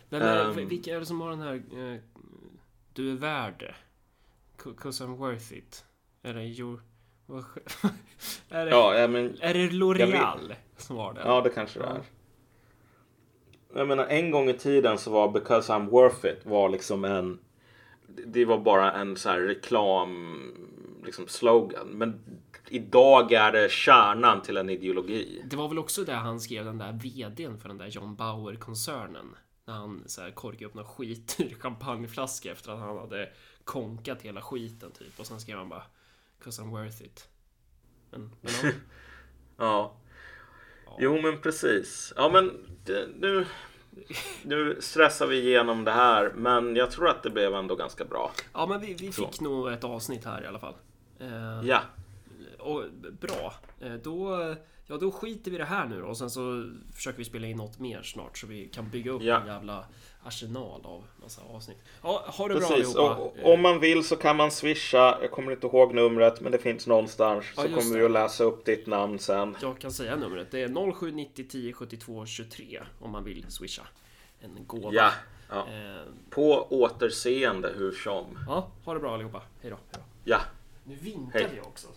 Vem är, Ehm. vilka är det som har den här... eh, du är värd det. Cause I'm worth it. Är det your... <laughs> är det, Ja, ja, men är det L'Oreal som har den? Ja, det kanske det är. Jag menar, en gång i tiden så var Because I'm worth it var liksom en... Det var bara en så här reklam, liksom slogan. Men idag är det kärnan till en ideologi. Det var väl också där han skrev den där VDn för den där John Bauer-koncernen. När han så här korkade upp någon skit ur <laughs> champagneflaska efter att han hade konkat hela skiten typ. Och sen skrev han bara Cause I'm worth it. Men, men ja. <laughs> Ja. Jo, men precis. Ja, men nu... Nu stressar vi igenom det här, men jag tror att det blev ändå ganska bra. ja, men vi, vi Så. fick nog ett avsnitt här i alla fall. Eh, Ja, och, bra. Eh, då, ja, då skiter vi i det här nu då. Och sen så försöker vi spela in något mer snart så vi kan bygga upp Ja. en jävla arsenal av massa avsnitt. Ja, ha det bra precis. allihopa. Och, om man vill så kan man swisha. Jag kommer inte ihåg numret, men det finns någonstans. Ja, så kommer det. vi att läsa upp ditt namn sen. Jag kan säga numret. Det är 0790 10 72 23 om man vill swisha en gåva. Ja. ja. Eh, På återseende hur som. ja, ha det bra allihopa. Hej då. Hej då. Ja. Nu vinkade jag också.